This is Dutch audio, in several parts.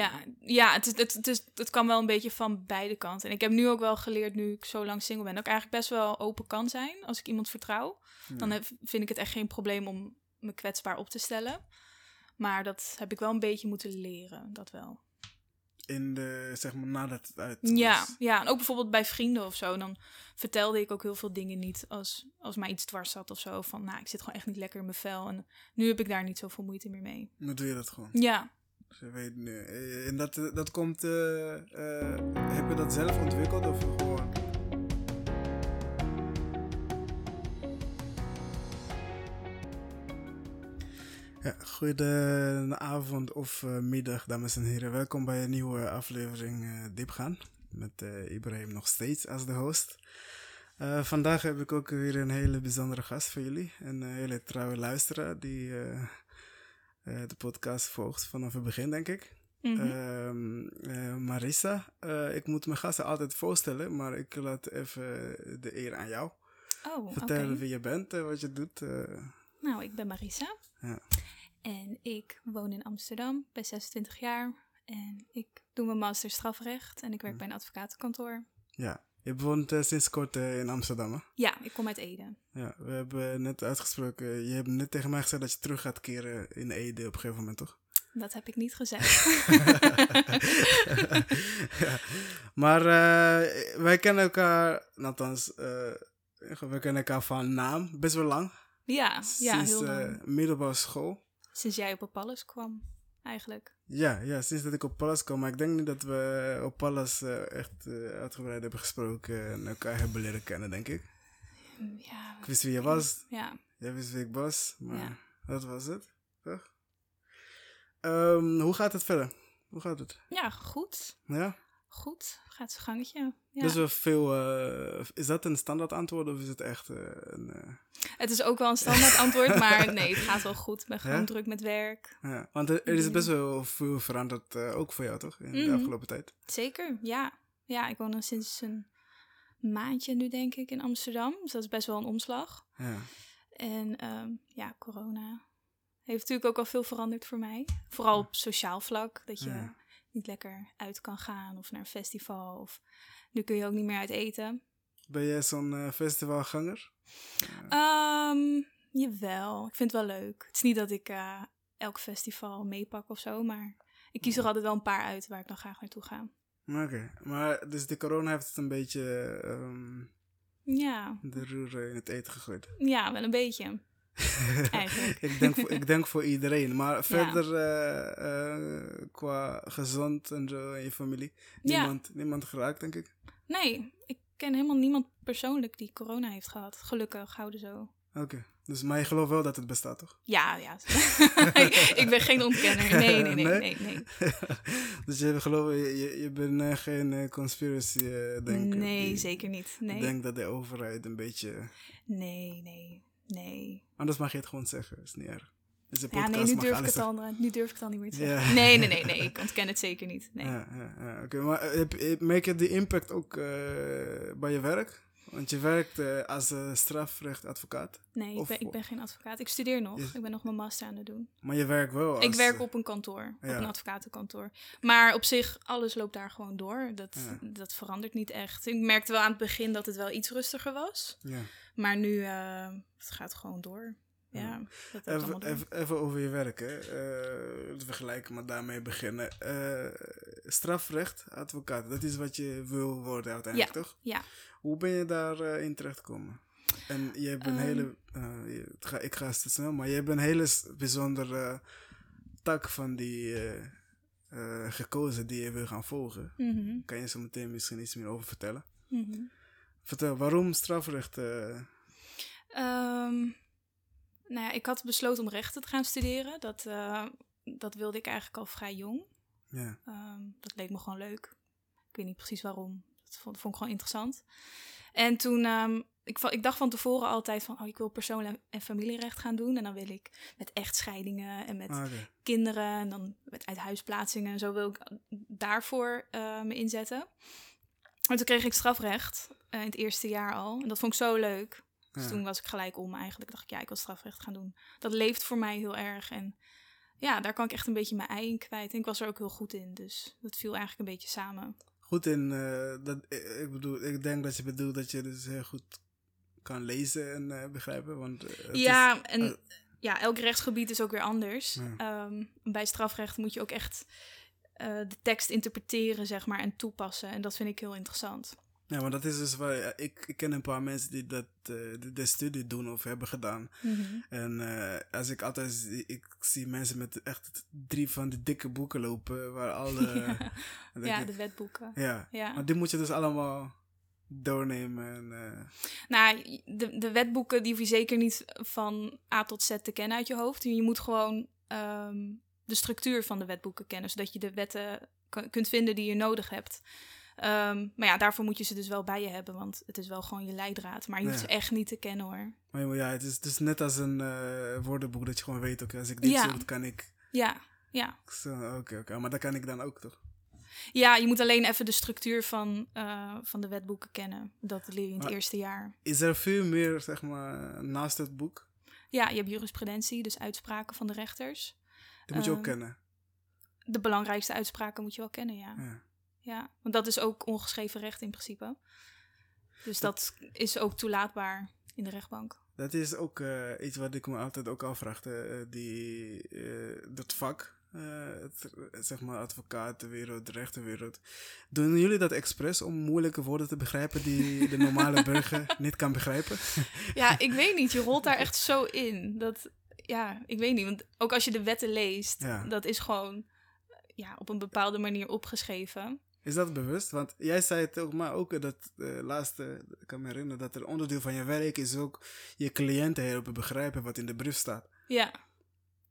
Ja, ja het, is, het, het, is, het kan wel een beetje van beide kanten. En ik heb nu ook wel geleerd, nu ik zo lang single ben, dat ik eigenlijk best wel open kan zijn als ik iemand vertrouw. Dan heb, vind ik het echt geen probleem om me kwetsbaar op te stellen. Maar dat heb ik wel een beetje moeten leren, dat wel. In de, zeg maar, nadat het uit was. Ja, ja, en ook bijvoorbeeld bij vrienden of zo. Dan vertelde ik ook heel veel dingen niet als, als mij iets dwars zat of zo. Van, nou, ik zit gewoon echt niet lekker in mijn vel. En nu heb ik daar niet zoveel moeite meer mee. Nu doe je dat gewoon. Ja, Ze weet nu. Eh, En dat, eh, dat komt, eh, eh, heb je dat zelf ontwikkeld of gewoon? Ja, goedenavond of middag, dames en heren. Welkom bij een nieuwe aflevering eh Diepgaan. Met Ibrahim nog steeds als de host. Vandaag heb ik ook weer een hele bijzondere gast voor jullie. Een hele trouwe luisteraar die eh, de podcast volgt vanaf het begin, denk ik. Mhm. Ehm, eh, Marissa, eh, ik moet mijn gasten altijd voorstellen, maar ik laat even de eer aan jou. oh, oké. Vertellen wie je bent en wat je doet. Nou, ik ben Marissa. Ja. En ik woon in Amsterdam, ben 26 jaar. En ik doe mijn master strafrecht en ik werk bij een advocatenkantoor. ja, je woont eh, sinds kort eh, in Amsterdam, hè? Ja, ik kom uit Ede. Ja, we hebben net uitgesproken, je hebt net tegen mij gezegd dat je terug gaat keren in Ede op een gegeven moment, toch? Dat heb ik niet gezegd. ja. Maar eh, wij kennen elkaar, althans, we kennen elkaar van naam, best wel lang. ja, ja, sinds heel lang. middelbare school. Sinds jij op Apollos kwam, eigenlijk. Ja, ja, sinds dat ik op Pallas kwam. Maar ik denk niet dat we op Pallas eh, echt eh, uitgebreid hebben gesproken en elkaar hebben leren kennen, denk ik. Ja, Ik wist wie je was, ja. jij wist wie ik was, maar Ja. dat was het, toch? Ehm, hoe gaat het verder? Hoe gaat het? ja goed. Ja? Goed, gaat zijn gangetje. Ja. Best wel veel, eh, is dat een standaard antwoord of is het echt eh, een... eh, Het is ook wel een standaard antwoord, maar nee, het gaat wel goed. Ik ben gewoon Ja? druk met werk. ja. Want er, er is Ja. best wel veel veranderd, ook voor jou toch, in de Mhm. afgelopen tijd? Zeker, ja. Ja, ik woon al sinds een maandje nu, denk ik, in Amsterdam. Dus dat is best wel een omslag. Ja. En ehm, ja, corona heeft natuurlijk ook al veel veranderd voor mij. Vooral op sociaal vlak, dat je Ja. Niet lekker uit kan gaan of naar een festival. Of nu kun je ook niet meer uit eten. Ben jij zo'n eh, festivalganger? Ehm, jawel, ik vind het wel leuk. Het is niet dat ik eh, elk festival meepak of zo, maar ik kies er altijd wel een paar uit waar ik dan graag naartoe ga. Oké, maar dus de corona heeft het een beetje ehm, Ja, de roer in het eten gegooid. ja, wel een beetje. Eigenlijk. ik, denk voor, ik denk voor iedereen. Maar verder eh, eh, qua gezond en zo in je familie, Ja. niemand, niemand geraakt, denk ik. Nee, ik ken helemaal niemand persoonlijk die corona heeft gehad. Gelukkig, houden zo. Oké, dus, maar je gelooft wel dat het bestaat, toch? Ja, ja. ik ben geen ontkenner. Nee, nee, nee, Nee? nee, nee. dus je gelooft, je, je, je bent eh, geen eh, conspiracy eh, denker. Nee, zeker niet. Nee. denkt dat de overheid een beetje... Nee, nee, nee. Anders mag je het gewoon zeggen, is niet erg. Dus de Ja, podcast nee, nu durf, ik het al, nu durf ik het al niet meer te zeggen. Nee, nee, nee, nee. Ik ontken het zeker niet. Nee. Ja, ja, ja oké. Maar eh, heb- merk je die impact ook eh, bij je werk? Want je werkt eh, als eh, strafrechtadvocaat, Nee, ik ben, ik ben geen advocaat. Ik studeer nog. Ik ben nog mijn master aan het doen. maar je werkt wel als... ik werk eh, op een kantoor, ja. op een advocatenkantoor. Maar op zich, alles loopt daar gewoon door. Dat, Ja. dat verandert niet echt. Ik merkte wel aan het begin dat het wel iets rustiger was. Ja. Maar nu, eh, het gaat gewoon door. Ja, dat Even, even, even over je werk, hè. Te vergelijken, maar daarmee beginnen. Eh, strafrecht, advocaat, dat is wat je wil worden uiteindelijk, toch? Ja, Hoe ben je daarin in terechtgekomen? En je hebt een Ehm. hele... eh, je- het ga, ik ga te snel, maar je hebt een hele bijzondere tak van die eh, eh, gekozen die je wil gaan volgen. Mhm, Kan je zo meteen misschien iets meer over vertellen? mhm. Vertel, waarom strafrecht? eh, Ehm, nou ja, ik had besloten om rechten te gaan studeren. Dat, dat wilde ik eigenlijk al vrij jong. ja. Ehm, dat leek me gewoon leuk. Ik weet niet precies waarom. Dat vond, vond ik gewoon interessant. En toen, ehm, ik, ik dacht van tevoren altijd van, oh, ik wil persoonlijk en familierecht gaan doen. En dan wil ik met echtscheidingen en met Ah, kinderen en dan met uithuisplaatsingen en zo wil ik daarvoor eh, me inzetten. Maar toen kreeg ik strafrecht eh, in het eerste jaar al. En dat vond ik zo leuk. Dus Ja. toen was ik gelijk om eigenlijk. Dacht ik, ja, ik wil strafrecht gaan doen. Dat leeft voor mij heel erg. En ja, daar kan ik echt een beetje mijn ei in kwijt. En ik was er ook heel goed in, dus dat viel eigenlijk een beetje samen. Goed in, eh, dat, eh, ik bedoel, ik denk dat je bedoelt dat je dus heel goed kan lezen en eh, begrijpen. Want, ja, is- en ja, elk rechtsgebied is ook weer anders. Ja. Ehm, bij strafrecht moet je ook echt de tekst interpreteren, zeg maar, en toepassen. En dat vind ik heel interessant. Ja, maar dat is dus waar, ja, ik, ik ken een paar mensen die dat, eh, de studie doen of hebben gedaan. En eh, als ik altijd, zie- ik zie mensen met echt drie van die dikke boeken lopen, waar alle... Ja. Ja, ik, de wetboeken. ja. Ja. maar die moet je dus allemaal doornemen. En, eh, Nou, de, de wetboeken die hoef je zeker niet van A tot Z te kennen uit je hoofd. Je moet gewoon ehm, de structuur van de wetboeken kennen, zodat je de wetten kunt vinden die je nodig hebt. Ehm, maar ja, daarvoor moet je ze dus wel bij je hebben, want het is wel gewoon je leidraad. Maar je hoeft Ja. ze echt niet te kennen hoor. maar ja, het is dus net als een eh, woordenboek dat je gewoon weet, oké, als ik dit Ja. kan ik... Ja, ja. Oké, oké, maar dat kan ik dan ook toch? Ja, je moet alleen even de structuur van, eh, van de wetboeken kennen. Dat leer je in het Maar- eerste jaar. Is er veel meer, zeg maar, naast het boek? Ja, je hebt jurisprudentie, dus uitspraken van de rechters. Die moet je ook Ehm, kennen. De belangrijkste uitspraken moet je wel kennen, ja. Ja. Ja, want dat is ook ongeschreven recht in principe. Dus dat is ook toelaatbaar in de rechtbank. Dat is ook eh, iets wat ik me altijd ook afvraag. eh, die, eh, dat vak, het, zeg maar advocatenwereld, de rechtenwereld. Doen jullie dat expres om moeilijke woorden te begrijpen die de normale burger niet kan begrijpen? Ja, ik weet niet. Je rolt daar echt zo in. Dat, ja, ik weet niet. Want ook als je de wetten leest, Ja. dat is gewoon ja, op een bepaalde manier opgeschreven. Is dat bewust? Want jij zei het ook, maar ook dat eh, laatste, ik kan me herinneren dat er onderdeel van je werk is ook je cliënten helpen begrijpen wat in de brief staat. Ja.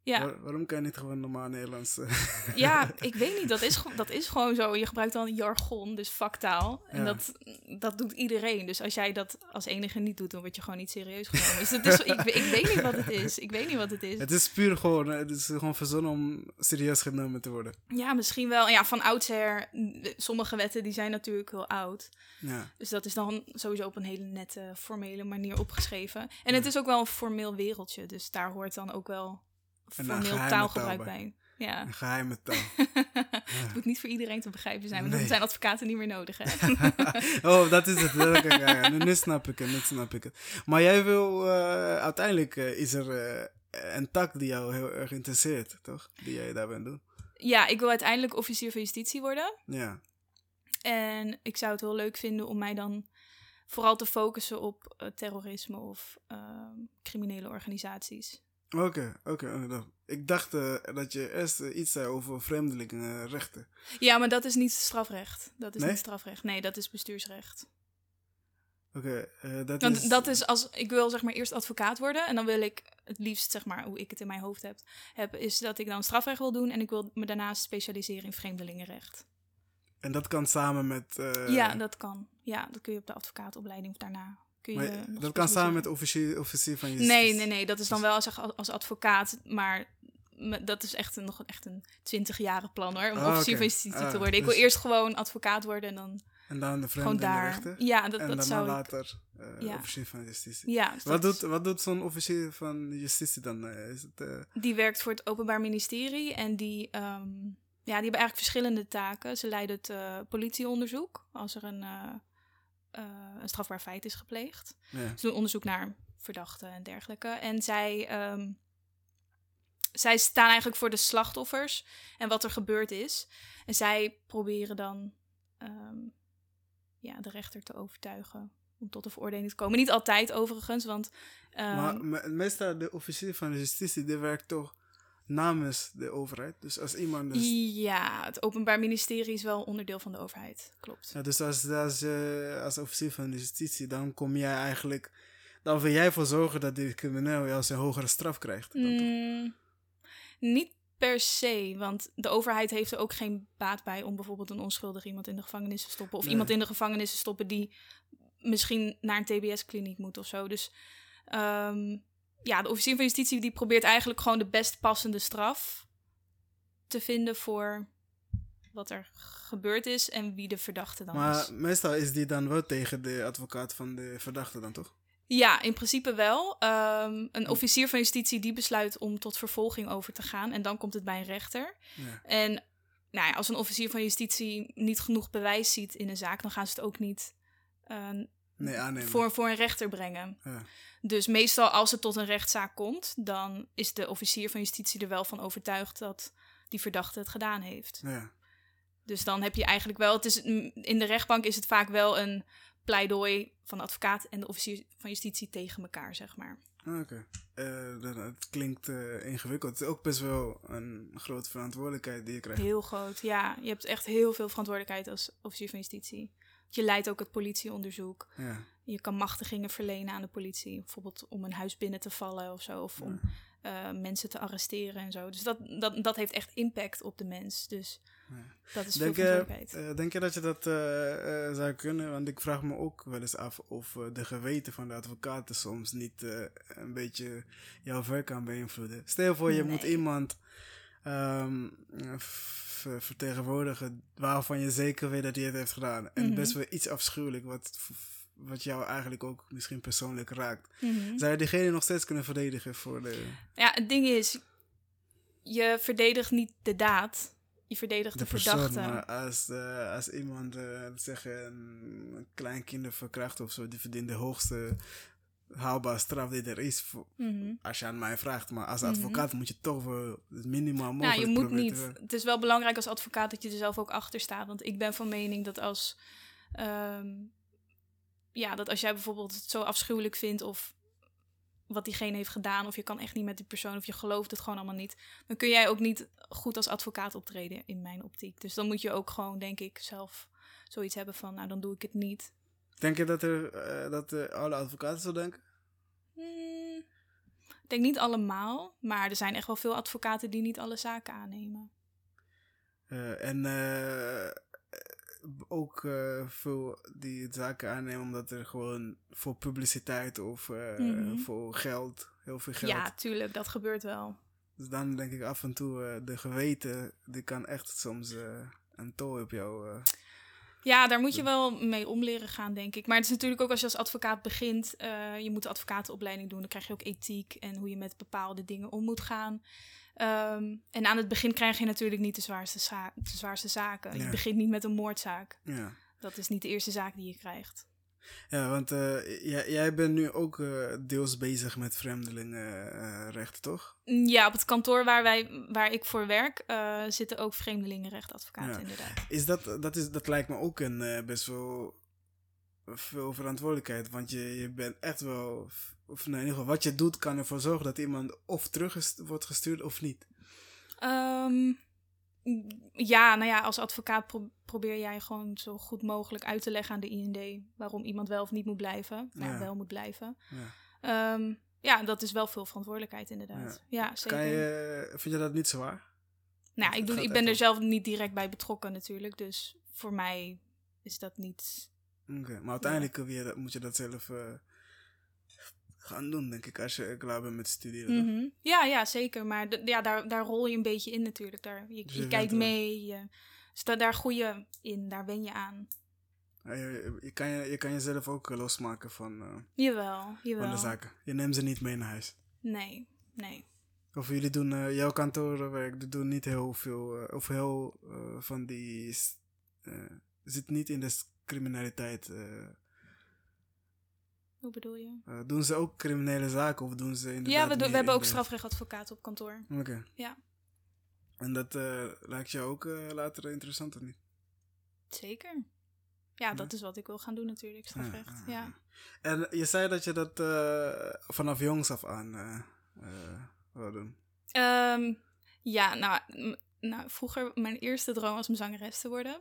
Ja, Waar- waarom kan je niet gewoon normaal Nederlands? eh, ja ik weet niet. Dat is, gewoon- dat is gewoon zo. Je gebruikt dan jargon, dus vaktaal. En Ja. dat, dat doet iedereen. Dus als jij dat als enige niet doet, dan word je gewoon niet serieus genomen. Dus het is, ik, ik weet niet wat het is. Ik weet niet wat het is. het is puur gewoon, eh, het is gewoon verzonnen om serieus genomen te worden. Ja, misschien wel. Ja, van oudsher, sommige wetten die zijn natuurlijk heel oud. Ja. Dus dat is dan sowieso op een hele nette, formele manier opgeschreven. En het is ook wel een formeel wereldje. Dus daar hoort dan ook wel formeel taalgebruik taal bij. Ja, Een geheime taal. het moet niet voor iedereen te begrijpen zijn. Want Nee. dan zijn advocaten niet meer nodig, hè? oh, dat is het. Ja, ja, nu, nu snap ik het, nu snap ik het. Maar jij wil, eh, uiteindelijk eh, is er eh, een tak die jou heel erg interesseert, toch? Die jij daar bent doen. ja, ik wil uiteindelijk officier van justitie worden. Ja. En ik zou het heel leuk vinden om mij dan vooral te focussen op terrorisme of ehm, criminele organisaties. Oké, oké. Ik dacht eh, dat je eerst eh, iets zei over vreemdelingenrechten. Ja, maar dat is niet strafrecht. Dat is Nee? niet strafrecht. Nee, dat is bestuursrecht. Oké, eh, dat Want is... dat is als ik wil zeg maar eerst advocaat worden en dan wil ik het liefst zeg maar hoe ik het in mijn hoofd heb, heb is dat ik dan strafrecht wil doen en ik wil me daarnaast specialiseren in vreemdelingenrecht. En dat kan samen met... ja, dat kan. Ja, dat kun je op de advocaatopleiding daarna. Kun je maar dat kan samen met officier, officier van justitie. Nee, nee, nee, dat is dan wel als, als advocaat, maar dat is echt een, nog echt een 20 jaren plan hoor, om Ah, officier van justitie Ah, te worden. Ik dus- wil eerst gewoon advocaat worden en dan En dan de gewoon daar. Ja, dat, en dat zou ik. later eh, Ja. officier van justitie. Ja, dus Wat doet, wat doet zo'n officier van justitie dan? Eh, Is het, eh, Die werkt voor het Openbaar Ministerie en die, ehm, ja, die hebben eigenlijk verschillende taken. Ze leiden het politieonderzoek als er een, eh, een strafbaar feit is gepleegd. ja. Ze doen onderzoek naar verdachten en dergelijke. En zij, ehm, zij staan eigenlijk voor de slachtoffers en wat er gebeurd is. En zij proberen dan ehm, ja, de rechter te overtuigen om tot een veroordeling te komen. Niet altijd overigens, want... ehm, maar me- meestal de officier van justitie, die werkt toch namens de overheid. Dus als iemand... Dus, Ja, het Openbaar Ministerie is wel onderdeel van de overheid. Klopt. ja, dus als, als, eh, als officier van justitie, dan kom jij eigenlijk... Dan wil jij voor zorgen dat die crimineel juist een hogere straf krijgt. Mm, niet per se, want de overheid heeft er ook geen baat bij om bijvoorbeeld een onschuldig iemand in de gevangenis te stoppen. Of Nee. iemand in de gevangenis te stoppen die misschien naar een TBS-kliniek moet of zo. Dus ehm, ja, de officier van justitie die probeert eigenlijk gewoon de best passende straf te vinden voor wat er gebeurd is en wie de verdachte dan Maar is. meestal is die dan wel tegen de advocaat van de verdachte dan toch? Ja, in principe wel. Ehm, een officier van justitie die besluit om tot vervolging over te gaan. En dan komt het bij een rechter. Ja. En nou ja, als een officier van justitie niet genoeg bewijs ziet in een zaak, dan gaan ze het ook niet eh, Nee, aannemen. voor, voor een rechter brengen. Ja. Dus meestal als het tot een rechtszaak komt, dan is de officier van justitie er wel van overtuigd dat die verdachte het gedaan heeft. Ja. Dus dan heb je eigenlijk wel, het is, mm, in de rechtbank is het vaak wel een pleidooi van de advocaat en de officier van justitie tegen elkaar, zeg maar. Ah, Oké. Eh, dat- het klinkt eh, ingewikkeld. Het is ook best wel een grote verantwoordelijkheid die je krijgt. Heel groot, ja. Je hebt echt heel veel verantwoordelijkheid als officier van justitie. Je leidt ook het politieonderzoek. Ja. Je kan machtigingen verlenen aan de politie. Bijvoorbeeld om een huis binnen te vallen of zo. Of om eh, mensen te arresteren en zo. Dus dat, dat, dat heeft echt impact op de mens. Dus Ja. dat is Denk, veel eh, denk je dat je dat eh, zou kunnen? Want ik vraag me ook wel eens af of de geweten van de advocaten soms niet een beetje jouw werk kan beïnvloeden. Stel voor, je moet iemand ehm, vertegenwoordigen waarvan je zeker weet dat hij het heeft gedaan. En Mhm. best wel iets afschuwelijk wat, wat jou eigenlijk ook misschien persoonlijk raakt. Mhm. Zou je diegene nog steeds kunnen verdedigen voor de, Ja, het ding is, je verdedigt niet de daad. Je verdedigt de, de persoon? verdachte. Maar als, eh, als iemand, eh zeggen, een kleinkinder verkracht of zo, die verdient de hoogste haalbare straf die er is. Voor, Mhm. als je aan mij vraagt. Maar als Mhm. advocaat moet je toch wel het minimaal mogelijk Nou, je moet niet. te. Het is wel belangrijk als advocaat dat je er zelf ook achter staat. Want ik ben van mening dat als. ehm, ja, dat als jij bijvoorbeeld het zo afschuwelijk vindt of wat diegene heeft gedaan, of je kan echt niet met die persoon, of je gelooft het gewoon allemaal niet, dan kun jij ook niet goed als advocaat optreden in mijn optiek. Dus dan moet je ook gewoon, denk ik, zelf zoiets hebben van, nou, dan doe ik het niet. Denk je dat, er, eh, dat eh, alle advocaten zo denken? Hmm, ik denk niet allemaal, maar er zijn echt wel veel advocaten die niet alle zaken aannemen. Eh, en ook veel die het zaken aannemen omdat er gewoon voor publiciteit of Mhm. voor geld, heel veel geld. Ja, tuurlijk, dat gebeurt wel. Dus dan denk ik af en toe, de geweten, die kan echt soms een tol op jou. Ja, daar moet je wel mee om leren gaan, denk ik. Maar het is natuurlijk ook als je als advocaat begint, eh, je moet de advocatenopleiding doen. Dan krijg je ook ethiek en hoe je met bepaalde dingen om moet gaan. Ehm, en aan het begin krijg je natuurlijk niet de zwaarste, za- de zwaarste zaken. Ja. Je begint niet met een moordzaak. ja. Dat is niet de eerste zaak die je krijgt. Ja, want eh, jij, jij bent nu ook eh, deels bezig met vreemdelingenrecht, toch? Ja, op het kantoor waar, wij, waar ik voor werk eh, zitten ook vreemdelingenrechtadvocaten, Ja. inderdaad. Is dat, dat, is, dat lijkt me ook een eh, best wel veel verantwoordelijkheid. Want je, je bent echt wel, of nee, in ieder geval, wat je doet kan ervoor zorgen dat iemand of terug is- wordt gestuurd of niet. Ehm, ja, nou ja, als advocaat pro- probeer jij gewoon zo goed mogelijk uit te leggen aan de IND waarom iemand wel of niet moet blijven. Nou, Ja. wel moet blijven. Ja. Ehm, ja, dat is wel veel verantwoordelijkheid inderdaad. Ja, zeker. Kan je, vind je dat niet zwaar? nou, ik, doe, ik ben er zelf niet direct bij betrokken natuurlijk, dus voor mij is dat niet... Oké, maar uiteindelijk moet je dat zelf eh, gaan doen, denk ik, als je klaar bent met studeren. Mhm. Ja, ja, zeker. Maar ja, daar, daar rol je een beetje in natuurlijk. Daar, je Dus je je kijkt mee, je, sta, daar groei je in, daar wen je aan. Ja, je, je, kan je, je kan jezelf ook losmaken van, eh, Jawel, jawel. van de zaken. Je neemt ze niet mee naar huis. Nee, nee. Of jullie doen, eh, jouw kantoorwerk, doen niet heel veel, eh, of heel van die, zit niet in de criminaliteit. Hoe bedoel je? Eh, doen ze ook criminele zaken of doen ze inderdaad Ja, we, hebben ook de- strafrechtadvocaten op kantoor. Oké. Ja. En dat eh, lijkt jou ook eh, later interessant of niet? Zeker. Ja, dat is wat ik wil gaan doen natuurlijk, strafrecht. Ja, Ja. En je zei dat je dat vanaf jongs af aan wil doen. Ehm, ja, nou, nou, vroeger, mijn eerste droom was om zangeres te worden.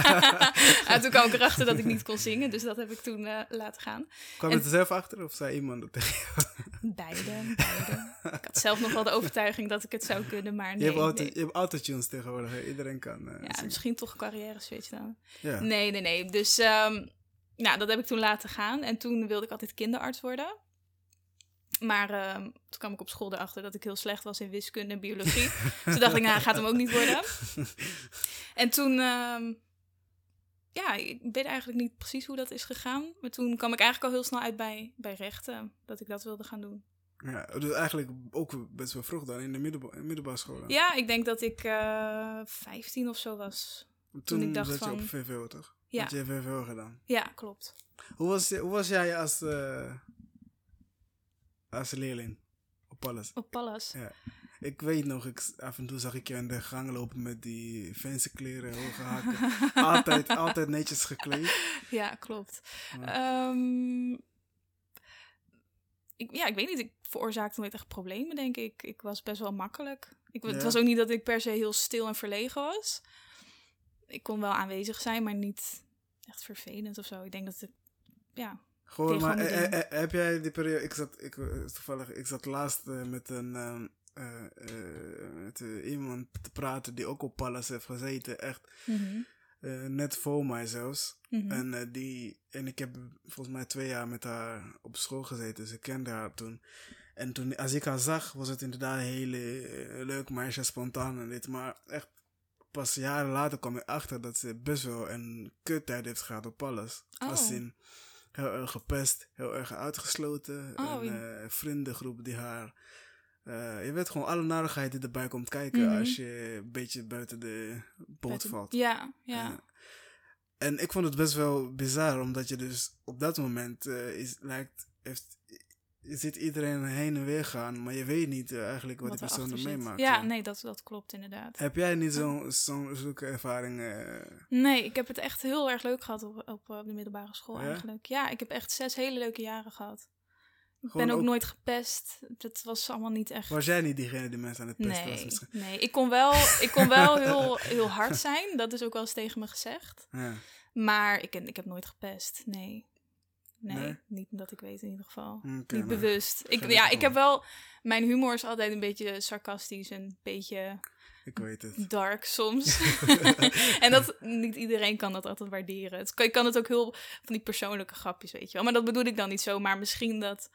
en toen kwam ik erachter dat ik niet kon zingen, dus dat heb ik toen eh, laten gaan. Kwam je er zelf achter of zei iemand dat tegen? Beide, beide. Ik had zelf nog wel de overtuiging dat ik het zou kunnen, maar nee. je, hebt auto, nee. je hebt autotunes tegenwoordig, hè? iedereen kan eh, Ja, zingen. misschien toch een carrière switch dan. Ja. Nee, nee, nee. Dus ehm, nou, dat heb ik toen laten gaan. En toen wilde ik altijd kinderarts worden. Maar ehm, toen kwam ik op school erachter dat ik heel slecht was in wiskunde en biologie. toen dacht ik, nou, gaat hem ook niet worden. En toen, ehm, ja, ik weet eigenlijk niet precies hoe dat is gegaan. Maar toen kwam ik eigenlijk al heel snel uit bij, bij rechten. Dat ik dat wilde gaan doen. Ja, dus eigenlijk ook best wel vroeg dan in de middelba middelbare school. dan. Ja, ik denk dat ik eh 15 of zo was. Toen, ik dacht zat je van- op VVO toch? Ja. Had je VVO gedaan? Ja, klopt. Hoe was, je- hoe was jij als, eh, als leerling op alles? Op Pallas. Ja. Ik weet nog, ik, af en toe zag ik je in de gang lopen met die fancy kleren, hoge haken. altijd, altijd netjes gekleed. Ja, klopt. Ja. Ehm, ik, ja, ik weet niet. Ik veroorzaakte nooit echt problemen, denk ik. Ik was best wel makkelijk. Ik, Ja. Het was ook niet dat ik per se heel stil en verlegen was. Ik kon wel aanwezig zijn, maar niet echt vervelend of zo. Ik denk dat het, ja, Gewoon, maar mijn eh, eh, heb jij die periode... Ik zat, ik, eh, toevallig, ik zat laatst eh, met een... ehm, eh, eh, met eh, iemand te praten die ook op Palace heeft gezeten. Echt eh, net voor mij zelfs. Mhm. En, eh, die, en ik heb volgens mij twee jaar met haar op school gezeten. Dus ik kende haar toen. En toen, als ik haar zag, was het inderdaad een hele eh, leuk meisje, spontaan en dit. Maar echt, pas jaren later kwam ik achter dat ze best wel een kuttijd heeft gehad op alles. Oh. Als in heel erg gepest, heel erg uitgesloten. Oh, een eh, vriendengroep die haar... eh, je weet gewoon alle narigheid die erbij komt kijken Mhm. als je een beetje buiten de boot valt. Ja, ja. Ja. En ik vond het best wel bizar, omdat je dus op dat moment eh, is, lijkt, heeft, je ziet iedereen heen en weer gaan, maar je weet niet eh, eigenlijk wat, die persoon er zit. meemaakt. Ja, nee, dat, dat klopt inderdaad. Heb jij niet zo'n zo'n zulke ervaring? eh, Nee, ik heb het echt heel erg leuk gehad op, op, eh, de middelbare school Ja? eigenlijk. Ja, ik heb echt zes hele leuke jaren gehad. Ik ben ook, ook- nooit gepest. Dat was allemaal niet echt... was jij niet diegene die mensen aan het pesten was? Nee, misschien? nee. Ik kon wel, ik kon wel heel, heel hard zijn. Dat is ook wel eens tegen me gezegd. Ja. Maar ik, ik heb nooit gepest. Nee. Nee, Nee? niet dat ik weet in ieder geval. Niet bewust. Ik, ja, ik heb wel... Mijn humor is altijd een beetje sarcastisch en een beetje Ik weet het. dark soms. en dat niet iedereen kan dat altijd waarderen. Het, ik kan het ook heel van die persoonlijke grapjes, weet je wel. Maar dat bedoel ik dan niet zo. Maar misschien dat,